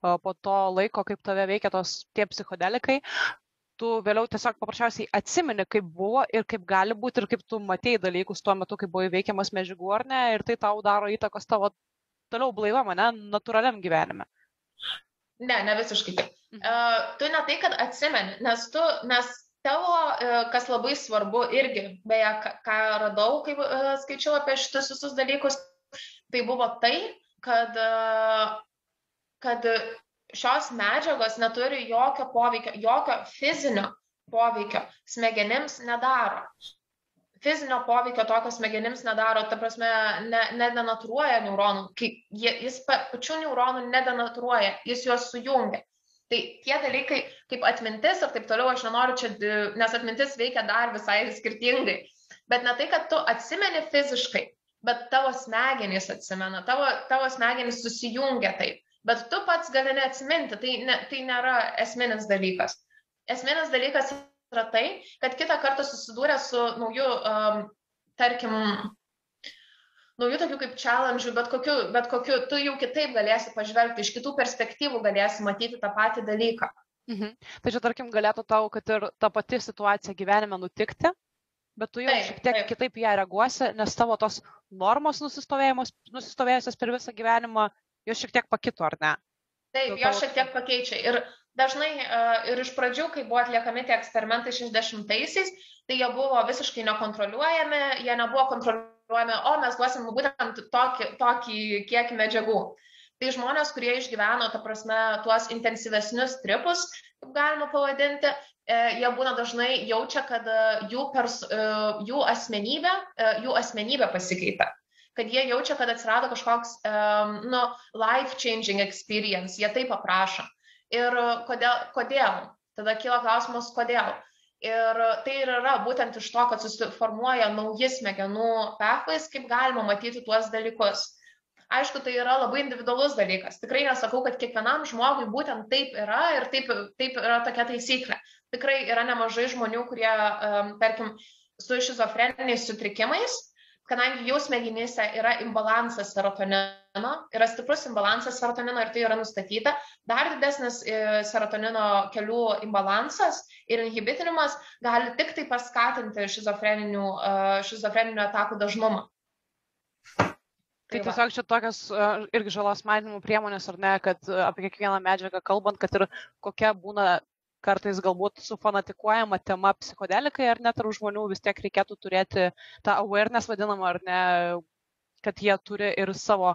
po to laiko, kaip tave veikia tos tie psichodelikai, tu vėliau tiesiog paprasčiausiai atsimeni, kaip buvo ir kaip gali būti ir kaip tu matėjai dalykus tuo metu, kai buvo įveikiamas medžiagų ar ne, ir tai tau daro įtakos tavo toliau blaivam, ne, natūraliam gyvenime. Ne, ne visiškai taip. Uh, tu ne tai, kad atsimeni, nes tu, nes tavo, uh, kas labai svarbu irgi, beje, ką, radau, kai uh, skaičiau apie šitus visus dalykus, tai buvo tai, kad, uh, kad šios medžiagos neturi jokio poveikio, jokio fizinio poveikio smegenims nedaro. Fizinio poveikio tokio smegenims nedaro, ta prasme, ne, nedenatūruoja neuronų, jis pačių neuronų nedenatūruoja, jis juos sujungia. Tai tie dalykai kaip atmintis ir taip toliau, aš nenoriu čia, nes atmintis veikia dar visai skirtingai. Bet ne tai, kad tu atsimeni fiziškai, bet tavo smegenys atsimena, tavo, tavo smegenys susijungia taip bet tu pats gali neatsiminti, tai, ne, tai nėra esminis dalykas. Esminis dalykas yra tai, kad kitą kartą susidūrę su nauju, um, tarkim, naujų tokių kaip challenge, bet kokiu, bet kokiu, tu jau kitaip galėsi pažvelgti, iš kitų perspektyvų galėsi matyti tą patį dalyką. Mhm. Čia, tarkim, galėtų tau, kad ir ta pati situacija gyvenime nutikti, bet tu jau taip, šiek tiek taip. kitaip ją reaguosi, nes tavo tos normos nusistovėjusios per visą gyvenimą jos šiek tiek pakito, ar ne? Taip, jos šiek tiek pakeičia. Ir dažnai ir iš pradžių, kai buvo atliekami tie eksperimentai 60-aisiais, tai jie buvo visiškai nekontroliuojami, jie nebuvo kontroliuojami, o mes duosim būtent tokį, tokį kiekį medžiagų. Tai žmonės, kurie išgyveno, ta prasme, tuos intensyvesnius tripus, kaip galima pavadinti, e, jie būna dažnai jaučia, kad e, jų, pers, e, jų, asmenybė, jų asmenybė pasikeitė kad jie jaučia, kad atsirado kažkoks, um, nu, life-changing experience, jie taip aprašo. Ir kodėl, kodėl? Tada kyla klausimas, kodėl. Ir tai ir yra būtent iš to, kad susiformuoja nauji smegenų pathways, kaip galima matyti tuos dalykus. Aišku, tai yra labai individualus dalykas. Tikrai nesakau, kad kiekvienam žmogui būtent taip yra ir taip, taip yra tokia taisyklė. Tikrai yra nemažai žmonių, kurie, tarkim, su šizofreniniais sutrikimais kadangi jau smegenyse yra imbalansas serotonino, yra stiprus imbalansas serotonino ir tai yra nustatyta, dar didesnis e, serotonino kelių imbalansas ir inhibitinimas gali tik tai paskatinti šizofreninių, e, šizofreninių atakų dažnumą. Tai, tai tiesiog čia tokios uh, irgi žalos mažinimo priemonės, ar ne, kad apie kiekvieną medžiagą kalbant, kad ir kokia būna kartais galbūt sufanatikuojama tema psichodelikai ar net tarp žmonių vis tiek reikėtų turėti tą awareness vadinamą ar ne, kad jie turi ir savo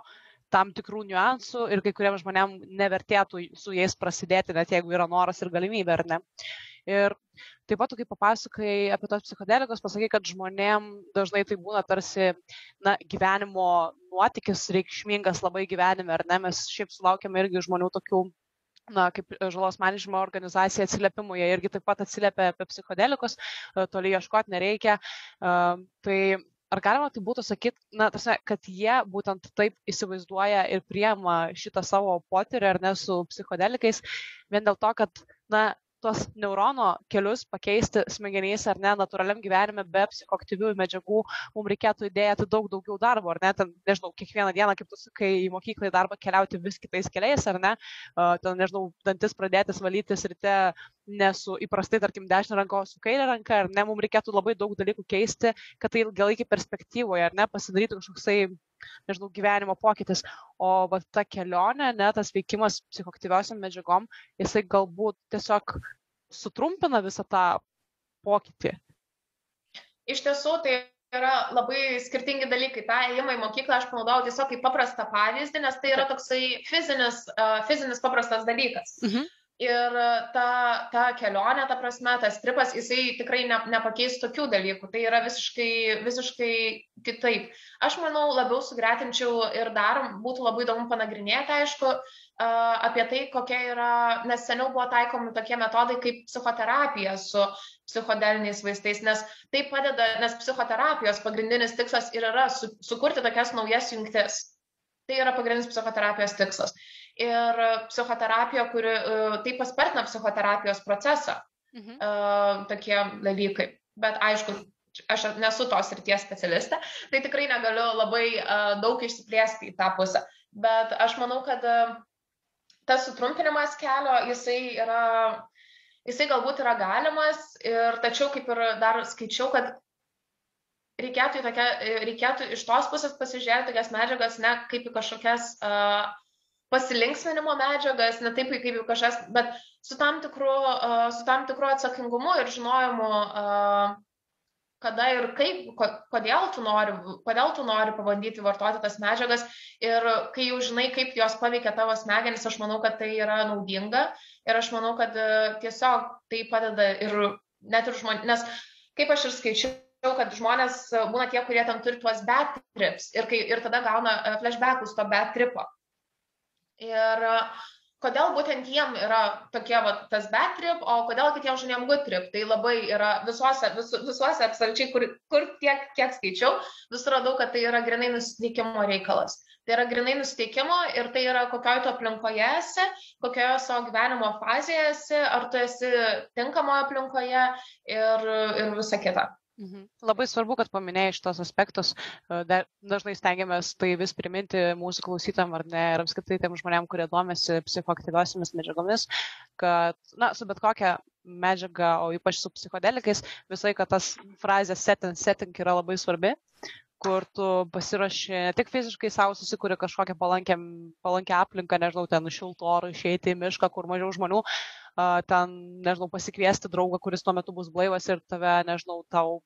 tam tikrų niuansų ir kai kuriems žmonėms nevertėtų su jais prasidėti, net jeigu yra noras ir galimybė, ar ne. Ir taip pat, kai papasakai apie tos psichodelikus, pasakai, kad žmonėm dažnai tai būna tarsi na, gyvenimo nuotykis reikšmingas labai gyvenime, ar ne, mes šiaip sulaukėme irgi žmonių tokių na, kaip e, žalos mažinimo organizacija atsiliepimų, jie irgi taip pat atsiliepia apie psichodelikus, e, toli ieškoti nereikia. E, tai ar galima tai būtų sakyti, na, tasme, kad jie būtent taip įsivaizduoja ir priema šitą savo potyrį ar ne su psichodelikais, vien dėl to, kad, na, tuos neurono kelius pakeisti smegenyse ar ne natūraliam gyvenime be psichoaktyviųjų medžiagų, mums reikėtų įdėti daug daugiau darbo, ar ne, ten, nežinau, kiekvieną dieną, kaip tu sakai, į mokyklą į darbą keliauti vis kitais keliais, ar ne, ten, nežinau, dantis pradėti valytis ryte ne su įprastai, tarkim, dešinė ranka, o su kairė ranka, ar ne, mums reikėtų labai daug dalykų keisti, kad tai ilgalaikį perspektyvoje, ar ne, pasidarytų kažkoksai nežinau, gyvenimo pokytis. O va, ta kelionė, ne, tas veikimas psichoktyviausiam medžiagom, jisai galbūt tiesiog sutrumpina visą tą pokytį. Iš tiesų, tai yra labai skirtingi dalykai. Ta ėjimą į mokyklą aš panaudojau tiesiog kaip paprastą pavyzdį, nes tai yra toksai fizinis, fizinis paprastas dalykas. Mhm. Ir ta, ta kelionė, ta prasme, tas tripas, jisai tikrai ne, nepakeis tokių dalykų. Tai yra visiškai, visiškai kitaip. Aš manau, labiau sugretinčiau ir dar būtų labai įdomu panagrinėti, aišku, apie tai, kokia yra, nes seniau buvo taikomi tokie metodai kaip psichoterapija su psichodeliniais vaistais, nes tai padeda, nes psichoterapijos pagrindinis tikslas ir yra su, sukurti tokias naujas jungtis Tai yra pagrindinis psichoterapijos tikslas. Ir psichoterapija, kuri tai paspartina psichoterapijos procesą, mhm. tokie dalykai. Bet aišku, aš nesu tos ryties specialistė, tai tikrai negaliu labai daug išsiplėsti į tą pusę. Bet aš manau, kad tas sutrumpinimas kelio, jisai yra, jisai galbūt yra galimas, ir tačiau kaip ir dar skaičiau, kad reikėtų, tokia, reikėtų iš tos pusės pasižiūrėti tokias medžiagas ne kaip į kažkokias uh, pasilinksminimo medžiagas, ne taip kaip kažkas, bet su tam tikru, su tam tikru atsakingumu ir žinojimu, kada ir kaip, kodėl tu, nori, kodėl tu nori pabandyti vartoti tas medžiagas. Ir kai jau žinai, kaip jos paveikia tavo smegenis, aš manau, kad tai yra naudinga. Ir aš manau, kad tiesiog tai padeda ir net ir žmonės, nes kaip aš ir skaičiau, kad žmonės būna tie, kurie tam turi tuos bad trips. Ir, kai, ir tada gauna e, flashbackus to bad tripo. Ir e, kodėl būtent jiem yra tokie va, tas bad trip, o kodėl kitiems žmonėms good trip. Tai labai yra visuose, vis, visuose absoliučiai, kur, kur tiek, kiek skaičiau, visur radau, kad tai yra grinai nusiteikimo reikalas. Tai yra grinai nusiteikimo ir tai yra kokioje tu aplinkoje esi, kokioje savo gyvenimo fazėje esi, ar tu esi tinkamoje aplinkoje ir, ir visa kita. Mhm. Labai svarbu, kad paminėjai šitos aspektus. E, dažnai stengiamės tai vis priminti mūsų klausytam ar ne ir apskritai tiem žmonėm, kurie domisi psichoaktyviosiamis medžiagomis, kad, na, su bet kokia medžiaga, o ypač su psichodelikais, visai, kad tas frazė set and setting yra labai svarbi kur tu pasiruoši ne tik fiziškai savo susikūri kažkokią palankę, palankę aplinką, nežinau, ten šilto oro išeiti į mišką, kur mažiau žmonių, ten, nežinau, pasikviesti draugą, kuris tuo metu bus blaivas ir tave, nežinau, tau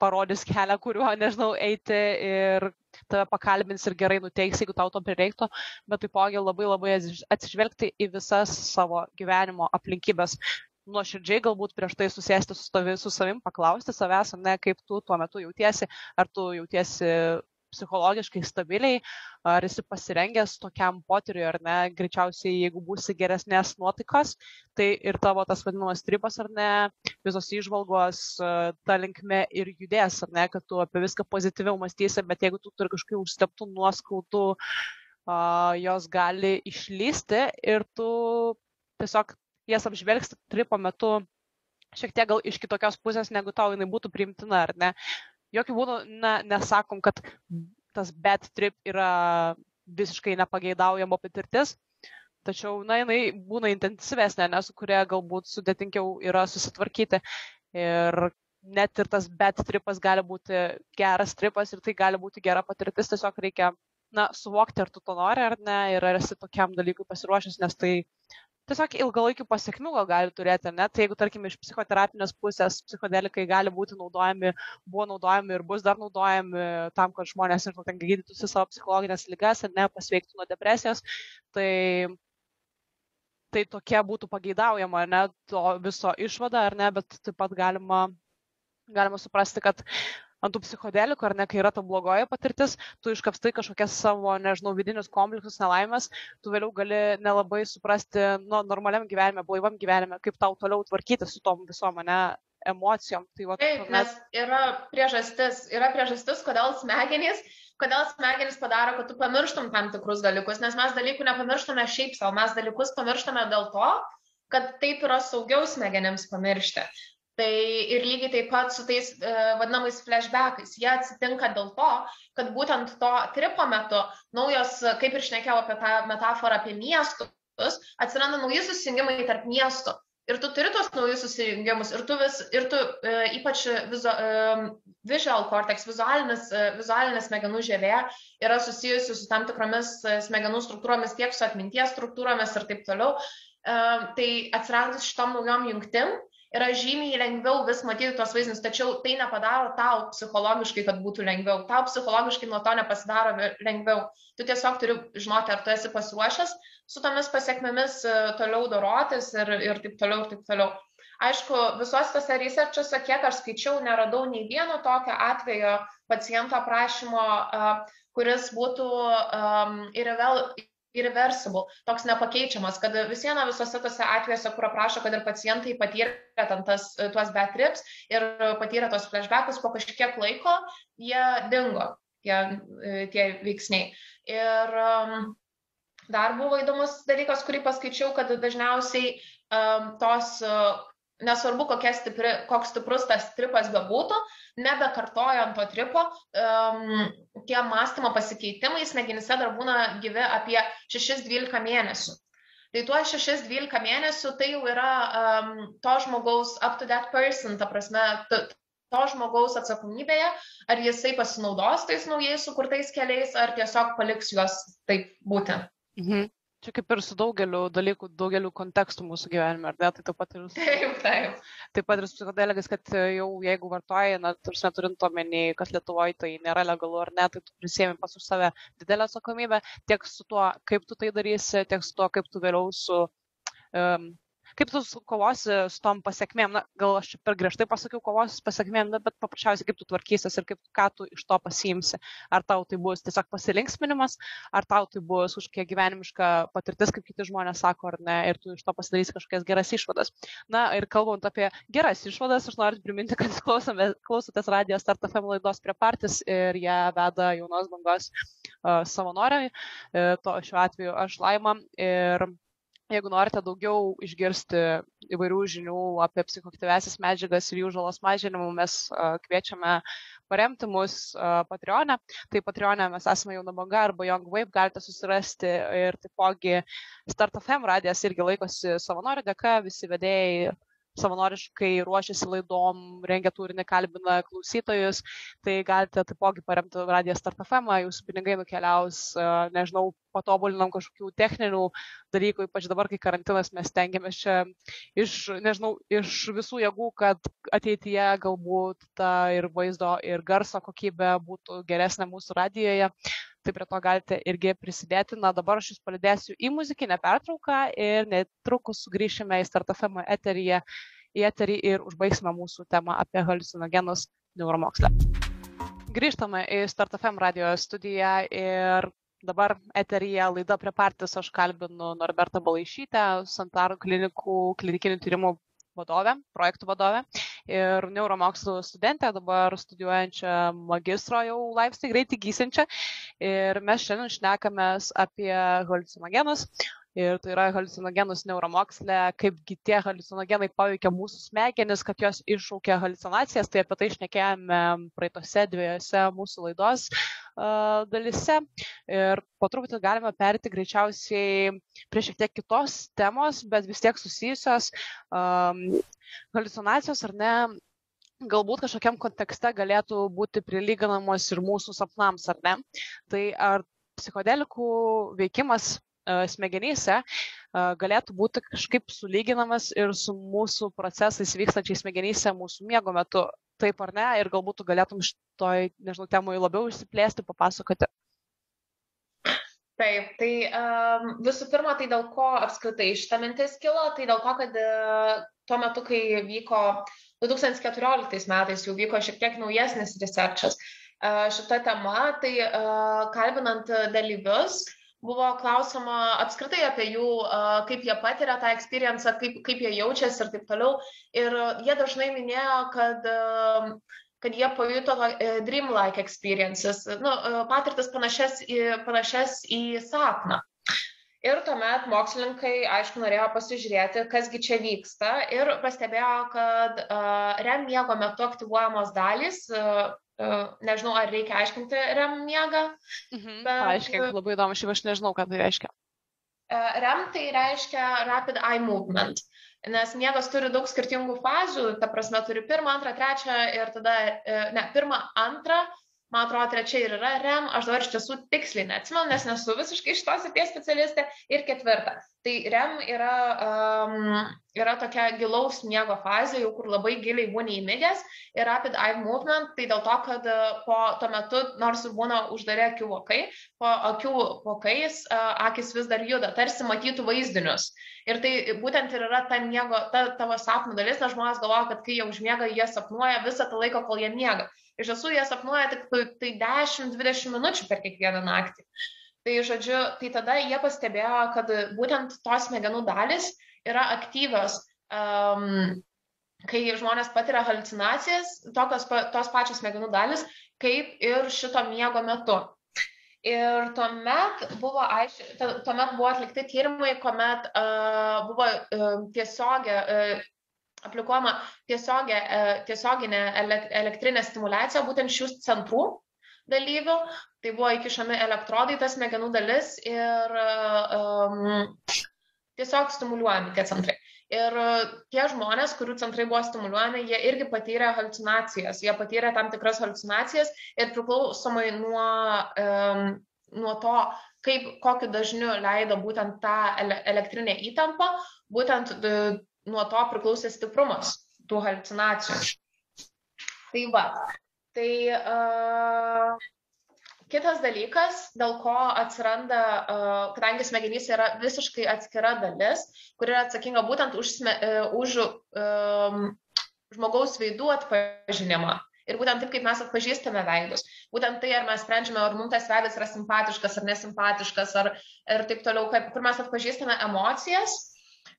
parodys kelią, kuriuo, nežinau, eiti ir tave pakalbins ir gerai nuteiks, jeigu tau to prireiktų, bet taipogi labai labai atsižvelgti į visas savo gyvenimo aplinkybės. Nuoširdžiai galbūt prieš tai susėsti su, tavi, su savim, paklausti savęs, ne kaip tu tuo metu jautiesi, ar tu jautiesi psichologiškai stabiliai, ar esi pasirengęs tokiam potyriui ar ne, greičiausiai jeigu būsi geresnės nuotaikos, tai ir tavo tas vadinamas tripas ar ne, visos išvalgos ta linkme ir judės, ar ne, kad tu apie viską pozityviau mąstysi, bet jeigu tu turi kažkokių užsteptų nuoskaudų, jos gali išlysti ir tu tiesiog jas apžvelgsi tripo metu šiek tiek gal iš kitokios pusės, negu tau jinai būtų priimtina, ar ne jokių būdų na, nesakom, kad tas bad trip yra visiškai nepageidaujama patirtis, tačiau, na, jinai būna intensyvesnė, nes su kuria galbūt sudėtingiau yra susitvarkyti. Ir net ir tas bad tripas gali būti geras tripas ir tai gali būti gera patirtis, tiesiog reikia, na, suvokti, ar tu to nori ar ne, ir ar esi tokiam dalykui pasiruošęs, nes tai tiesiog ilgalaikių pasiekmių gal gali turėti, ne? Tai jeigu, tarkim, iš psichoterapinės pusės psichodelikai gali būti naudojami, buvo naudojami ir bus dar naudojami tam, kad žmonės ir ten gydytųsi savo psichologinės lygas ir ne pasveiktų nuo depresijos, tai, tai tokia būtų pageidaujama, ne, to viso išvada, ar ne, bet taip pat galima, galima suprasti, kad ant tų psichodelikų, ar ne, kai yra ta blogoji patirtis, tu iškapstai kažkokias savo, nežinau, vidinius konfliktus, nelaimės, tu vėliau gali nelabai suprasti, nu, normaliam gyvenime, blaivam gyvenime, kaip tau toliau tvarkyti su tom visom, ne, emocijom. Tai, va, Taip, tuomet... nes yra priežastis, yra priežastis, kodėl smegenys, kodėl smegenys padaro, kad tu pamirštum tam tikrus dalykus, nes mes dalykų nepamirštame šiaip savo, mes dalykus pamirštame dėl to, kad taip yra saugiau smegenims pamiršti. Tai ir lygiai taip pat su tais e, vadinamais flashbackais. Jie atsitinka dėl to, kad būtent to tripo metu naujos, kaip ir šnekėjau apie tą metaforą apie miestus, atsiranda nauji susijungimai tarp miestų. Ir tu turi tos naujus susijungimus, ir tu, vis, ir tu e, ypač vizu, e, visual cortex, vizualinis, e, vizualinė smegenų žievė yra susijusi su tam tikromis e, smegenų struktūromis, tiek su atminties struktūromis ir taip toliau. E, tai atsiradus šitom naujom jungtim, yra žymiai lengviau vis matyti tos vaizdinius, tačiau tai nepadaro tau psichologiškai, kad būtų lengviau. Tau psichologiškai nuo to nepasidaro lengviau. Tu tiesiog turi žinoti, ar tu esi pasiruošęs su tomis pasiekmėmis e, toliau dorotis ir, ir taip toliau, ir taip toliau. Aišku, visuose tose researchuose, kiek aš skaičiau, neradau nei vieno tokio atvejo paciento aprašymo, uh, kuris būtų um, irrevel, irreversible, toks nepakeičiamas, kad vis viena visose tose atvejuose, kur aprašo, kad ir pacientai patyrė ten tas, tuos bad trips ir patyrė tos flashbackus, po kažkiek laiko jie dingo. tie, tie veiksniai. Ir um, dar buvo įdomus dalykas, kurį paskaičiau, kad dažniausiai um, tos uh, nesvarbu, stipri, koks stiprus tas tripas bebūtų, nebekartojant to tripo, um, tie mąstymo pasikeitimai smegenyse dar būna gyvi apie 6-12 mėnesių. Tai tuo 6-12 mėnesių tai jau yra um, to žmogaus up to that person, ta prasme, to, žmogaus atsakomybėje, ar jisai pasinaudos tais naujai sukurtais keliais, ar tiesiog paliks juos taip būti. Mhm. Čia kaip ir su daugeliu dalykų, daugeliu kontekstų mūsų gyvenime, ar ne? Tai taip pat ir su... Taip, taip. Taip pat ir su psichodeligais, kad jau jeigu vartoji, na, tarsi neturint omeny, kad Lietuvoje tai nėra legalu ar ne, tai tu prisėmi pas už save didelę atsakomybę, tiek su tuo, kaip tu tai darysi, tiek su tuo, kaip tu vėliau su um, kaip tu kovosi su tom pasiekmėm, na, gal aš per griežtai pasakiau kovosi su pasiekmėm, bet paprasčiausiai kaip tu tvarkysies ir kaip, ką tu iš to pasiimsi. Ar tau tai bus tiesiog pasilinksminimas, ar tau tai bus kažkokia gyvenimiška patirtis, kaip kiti žmonės sako, ar ne, ir tu iš to pasidarysi kažkokias geras išvadas. Na ir kalbant apie geras išvadas, aš noriu priminti, kad klausome, klausotės radijos Start FM laidos prie partijas ir ją veda jaunos bangos uh, savanoriai, uh, to šiuo atveju aš laima. Ir jeigu norite daugiau išgirsti įvairių žinių apie psichoaktyvesias medžiagas ir jų žalos mažinimą, mes kviečiame paremti mus Patreonė. Tai Patreonė mes esame jau nabanga arba Young Wave, galite susirasti ir taipogi Start FM radijas irgi laikosi savanorių dėka, visi vedėjai savanoriškai ruošiasi laidom, rengia turinį, kalbina klausytojus, tai galite taipogi paremti radiją Start FM, jūsų pinigai nukeliaus, nežinau, patobulinam kažkokių techninių dalykų, ypač dabar, kai karantinas, mes tengiamės čia iš, nežinau, iš visų jėgų, kad ateityje galbūt ta ir vaizdo, ir garso kokybė būtų geresnė mūsų radijoje tai prie to galite irgi prisidėti. Na, dabar aš jūs palidėsiu į muzikinę pertrauką ir netrukus sugrįšime į StartFM eteryje, į eterį ir užbaigsime mūsų temą apie halucinogenus neuromokslę. Grįžtame į StartFM radio studiją ir dabar eteryje laida prie partijos aš kalbinu Norbertą Balaišytę, Santaro klinikų klinikinių tyrimų vadovę, projektų vadovę ir neuromokslų studentę, dabar studijuojančią magistro jau laipsnį greitai gysinčią. Ir mes šiandien šnekamės apie halucinogenus, ir tai yra halucinogenus neuromokslė, kaipgi tie halucinogenai paveikia mūsų smegenis, kad jos iššaukia halucinacijas, tai apie tai išnekėjome praeitose dviejose mūsų laidos uh, dalise. Ir po truputį galime perėti greičiausiai prie šiek tiek kitos temos, bet vis tiek susijusios. Um, halucinacijos ar ne galbūt kažkokiam kontekste galėtų būti prilyginamos ir mūsų sapnams, ar ne? Tai ar psichodelikų veikimas smegenyse galėtų būti kažkaip sulyginamas ir su mūsų procesais vykstančiais smegenyse mūsų miego metu. Taip ar ne? Ir galbūt tu galėtum iš toj, nežinau, temui labiau išsiplėsti, papasakoti. Taip, tai um, visų pirma, tai dėl ko apskritai šitą mintis kilo, tai dėl to, kad uh, tuo metu, kai vyko 2014 metais, jau vyko šiek tiek naujesnis researchas uh, šita tema, tai uh, kalbinant dalyvius, uh, buvo klausoma apskritai apie jų, kaip jie patiria tą experienciją, kaip, kaip jie jaučiasi ir taip toliau. Ir jie dažnai minėjo, kad kad jie pajuto e, dreamlike experiences, nu, patirtis panašias į, panašias į sapną. Ir tuomet mokslininkai, aišku, norėjo pasižiūrėti, kasgi čia vyksta ir pastebėjo, kad uh, REM miego metu aktyvuojamos dalys, uh, nežinau, ar reikia aiškinti REM miegą. Mhm, bet... Aiškiai, labai įdomu, šiaip aš nežinau, ką tai reiškia. REM tai reiškia Rapid Eye Movement, nes miegas turi daug skirtingų fazių, ta prasme turi pirmą, antrą, trečią ir tada, ne, pirmą, antrą, man atrodo, trečia ir yra REM, aš dabar iš tiesų tiksliai neatsimenu, nes nesu visiškai šitos srities specialistė, ir ketvirta. Tai REM yra, um, yra tokia gilaus miego fazė, jau kur labai giliai būni įmigęs, ir rapid eye movement, tai dėl to, kad po tuo metu, nors ir būna uždarė akių vokai, po akių vokais uh, akis vis dar juda, tarsi matytų vaizdinius. Ir tai būtent ir yra ta miego, ta tavo sapnų dalis, nes žmonės galvoja, kad kai jie užmiega, jie sapnuoja visą tą laiką, kol jie miega. Iš tiesų jie sapnuoja tik tai 10-20 minučių per kiekvieną naktį. Tai žodžiu, tai tada jie pastebėjo, kad būtent tos smegenų dalis yra aktyvios um, kai žmonės patiria halucinacijas, tokios, tos pačios smegenų dalis, kaip ir šito miego metu. Ir tuomet buvo, aiš, tuomet buvo atlikti tyrimai, kuomet uh, buvo uh, tiesiogė, uh, aplikuojama tiesiogė, uh, tiesioginė elektrinė stimulacija būtent šių centrų dalyvių. Tai buvo įkišami elektrodai, tas smegenų dalis ir um, tiesiog stimuliuojami tie centrai. Ir tie žmonės, kurių centrai buvo stimuliuojami, jie irgi patyrė halucinacijas, jie patyrė tam tikras halucinacijas ir priklausomai nuo, um, nuo to, kaip, kokiu dažniu leido būtent tą elektrinę įtampą, būtent nuo to priklausė stiprumas tų halucinacijų. Tai va, Tai uh, kitas dalykas, dėl ko atsiranda, uh, kadangi smegenys yra visiškai atskira dalis, kuri yra atsakinga būtent už, sme, uh, už um, žmogaus veidų atpažinimą. Ir būtent taip, kaip mes atpažįstame veidus. Būtent tai, ar mes sprendžiame, ar mums tas veidas yra simpatiškas ar nesimpatiškas, ar ir taip toliau, kaip, kur mes atpažįstame emocijas.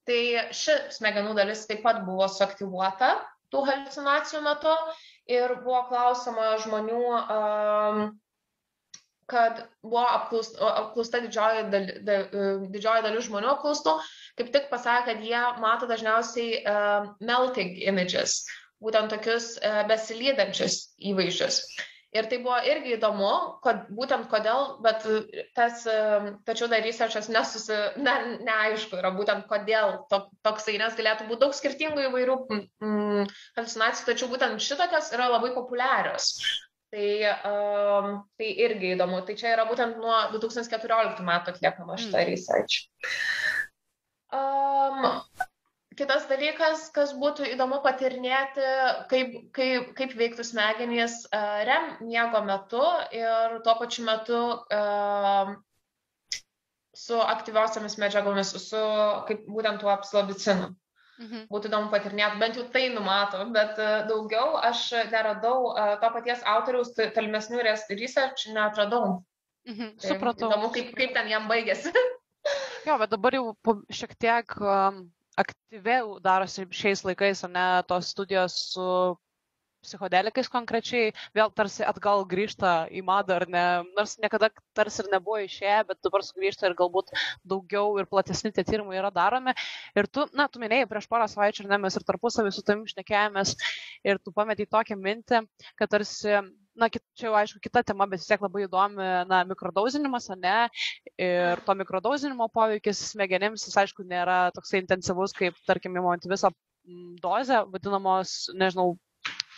Tai ši smegenų dalis taip pat buvo suaktyvuota tų halucinacijų metu ir buvo klausoma žmonių, kad buvo apklausta, apklausta didžioji, dal, didžioji dalis žmonių apklaustų, kaip tik pasakė, kad jie mato dažniausiai melting images, būtent tokius besilydančius įvaizdžius. Ir tai buvo irgi įdomu, kad būtent kodėl, bet tas, tačiau dar researchas nesusi, ne, neaišku yra būtent kodėl to, toksai, nes galėtų būti daug skirtingų įvairių mm, halucinacijų, tačiau būtent šitokios yra labai populiarios. Tai, um, tai irgi įdomu. Tai čia yra būtent nuo 2014 metų atliekama šitą mm. research. Um, Kitas dalykas, kas būtų įdomu patirnėti, kaip, kaip, kaip veiktų smegenys REM miego metu ir tuo pačiu metu uh, su aktyviosiamis medžiagomis, su kaip būtent tuo apslabicinu. Mhm. Būtų įdomu patirnėti, bent jau tai numato, bet daugiau aš neradau to paties autoriaus tolimesnių research, netradau. Mhm. Tai Supratau. Įdomu, kaip, kaip ten jam baigėsi. jo, bet dabar jau šiek tiek um, aktyviau darosi šiais laikais, o ne tos studijos su psichodelikais konkrečiai, vėl tarsi atgal grįžta į madą, ar ne, nors niekada tarsi ir nebuvo išėję, bet dabar sugrįžta ir galbūt daugiau ir platesni tie tyrimai yra daromi. Ir tu, na, tu minėjai prieš porą savaičių, ne, mes ir tarpusavį su tavim šnekėjomės ir tu pametei tokią mintį, kad tarsi na, čia jau aišku kita tema, bet vis tiek labai įdomi, na, mikrodauzinimas, ne, ir to mikrodauzinimo poveikis smegenims, jis aišku nėra toksai intensyvus, kaip, tarkim, įmant visą dozę, vadinamos, nežinau,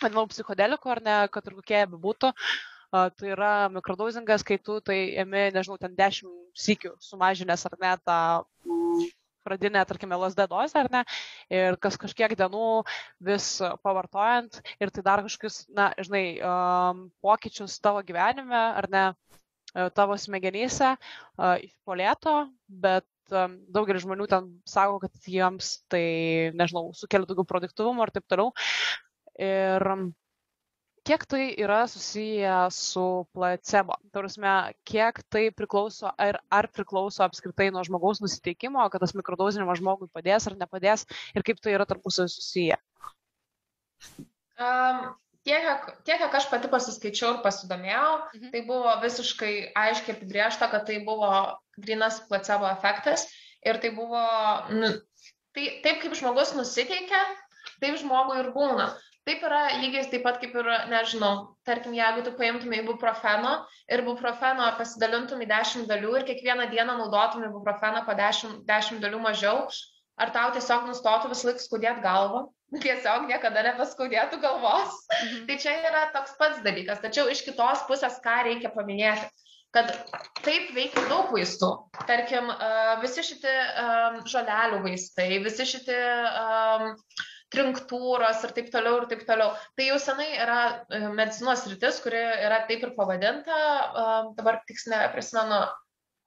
vadinamų psichodelikų, ar ne, kad ir kokie jie bebūtų. Uh, tai yra mikrodauzingas, kai tu tai ėmė, nežinau, ten dešimt sykių sumažinęs ar ne tą pradinę, tarkime, LSD dozę, ar ne, ir kas kažkiek dienų vis pavartojant ir tai dar kažkokius, na, žinai, um, pokyčius tavo gyvenime, ar ne, e, tavo smegenyse uh, po lėto, bet um, daugelis žmonių ten sako, kad jiems tai, nežinau, sukelia daugiau produktivumo ir taip toliau. Ir kiek tai yra susiję su placebo? Tarusme, kiek tai priklauso, ar, ar priklauso apskritai nuo žmogaus nusiteikimo, kad tas mikrodozinimas žmogui padės ar nepadės ir kaip tai yra tarpusavį susiję? Um, tiek, tiek, kiek aš pati pasiskaičiau ir pasidomėjau, mhm. tai buvo visiškai aiškiai apibriešta, kad tai buvo grinas placebo efektas ir tai buvo, nu, tai taip kaip žmogus nusiteikia, taip žmogui ir būna. Taip yra lygiai taip pat kaip ir, nežinau, tarkim, jeigu tu paimtum ibuprofeno ir ibuprofeno pasidalintum į 10 dalių ir kiekvieną dieną naudotum ibuprofeną po 10, 10 dalių mažiau, ar tau tiesiog nustotų vis laik skaudėti galvą, tiesiog niekada nebeskaudėtų galvos. Mhm. tai čia yra toks pats dalykas. Tačiau iš kitos pusės, ką reikia paminėti, kad taip veikia daug vaistų. Tarkim, visi šitie žolelių vaistai, visi šitie trinktūros ir taip toliau ir taip toliau. Tai jau senai yra e, medicinos rytis, kuri yra taip ir pavadinta, dabar tiksliai prisimenu.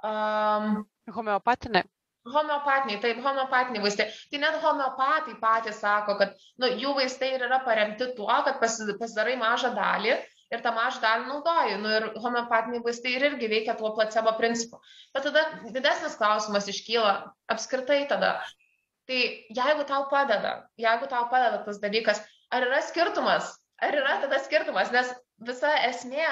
Um, Homeopatinė. Homeopatiniai, taip, homeopatiniai vaistai. Tai net homeopatai patys sako, kad nu, jų vaistai yra paremti tuo, kad pasidarai mažą dalį ir tą mažą dalį naudoji. Nu, ir homeopatiniai vaistai ir irgi veikia tuo placebo principu. Bet tada didesnis klausimas iškyla apskritai tada, Tai jeigu tau padeda, jeigu tau padeda tas dalykas, ar yra skirtumas, ar yra tada skirtumas, nes visa esmė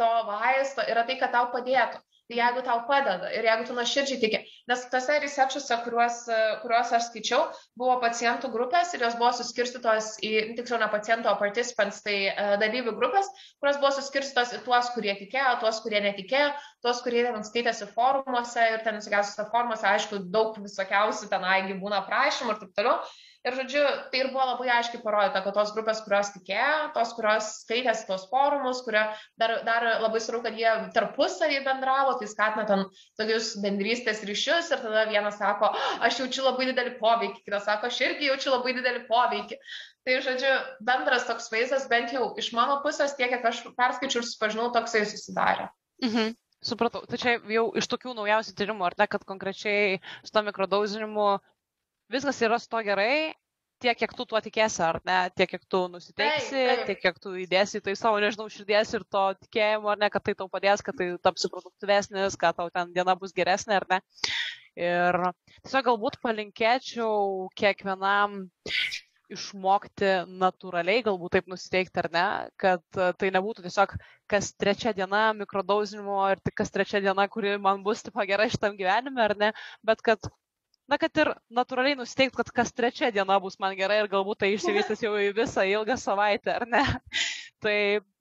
to vaisto yra tai, kad tau padėtų. Tai jeigu tau padeda ir jeigu tu nuoširdžiai tiki, nes tose researchuose, kuriuos, kuriuos aš skaičiau, buvo pacientų grupės ir jos buvo suskirstytos į, tiksliau ne pacientų, o participants, tai uh, dalyvių grupės, kurios buvo suskirstytos į tuos, kurie tikėjo, tuos, kurie netikėjo, tuos, kurie ten skaitėsi forumuose ir ten visokiausiose forumuose, aišku, daug visokiausių tenai būna prašymų ir taip toliau. Ir, žodžiu, tai ir buvo labai aiškiai parodyta, kad tos grupės, kurios tikėjo, tos, kurios skaitėsi tos forumus, kurie dar, dar labai svarbu, kad jie tarpusavį bendravo, tai skatina ten tokius bendrystės ryšius ir tada vienas sako, aš jaučiu labai didelį poveikį, kitas sako, aš irgi jaučiu labai didelį poveikį. Tai, žodžiu, bendras toks vaizdas, bent jau iš mano pusės, tiek, kiek aš perskaičiu ir susipažinau, toksai susidarė. Mhm. Supratau. Tai čia jau iš tokių naujausių tyrimų, ar ne, kad konkrečiai su to mikrodauzinimu viskas yra su to gerai, tiek, kiek tu tuo tikėsi, ar ne, tiek, kiek tu nusiteiksi, taip, taip. tiek, kiek tu įdėsi tai savo, nežinau, širdies ir to tikėjimo, ar ne, kad tai tau padės, kad tai tapsi produktyvesnis, kad tau ten diena bus geresnė, ar ne. Ir tiesiog galbūt palinkėčiau kiekvienam išmokti natūraliai, galbūt taip nusiteikti ar ne, kad tai nebūtų tiesiog kas trečia diena mikrodauzinimo ir tik kas trečia diena, kuri man bus tipo gerai šitam gyvenime ar ne, bet kad na, kad ir natūraliai nusteikt, kad kas trečia diena bus man gerai ir galbūt tai išsivystys jau į visą ilgą savaitę, ar ne? Tai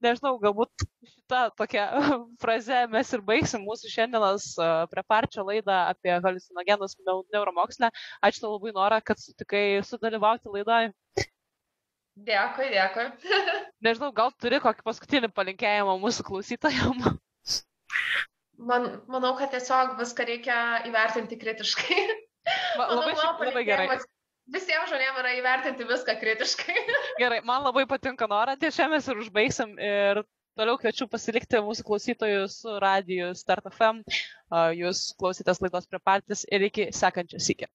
nežinau, galbūt šitą tokią frazę mes ir baigsim mūsų šiandienos preparčio laidą apie halucinogenus neuromokslę. Ačiū tau labai, Nora, kad sutikai sudalyvauti laidoje. Dėkui, dėkui. Nežinau, gal turi kokį paskutinį palinkėjimą mūsų klausytojams? Man, manau, kad tiesiog viską reikia įvertinti kritiškai. Labai, šiaip, labai gerai. Visiems žmonėms yra įvertinti viską kritiškai. Gerai, man labai patinka Nora, ties čia mes ir užbaigsim ir toliau kviečiu pasilikti mūsų klausytojus su radiju Start FM. Jūs klausytės laidos prie partijas ir iki sekančios iki.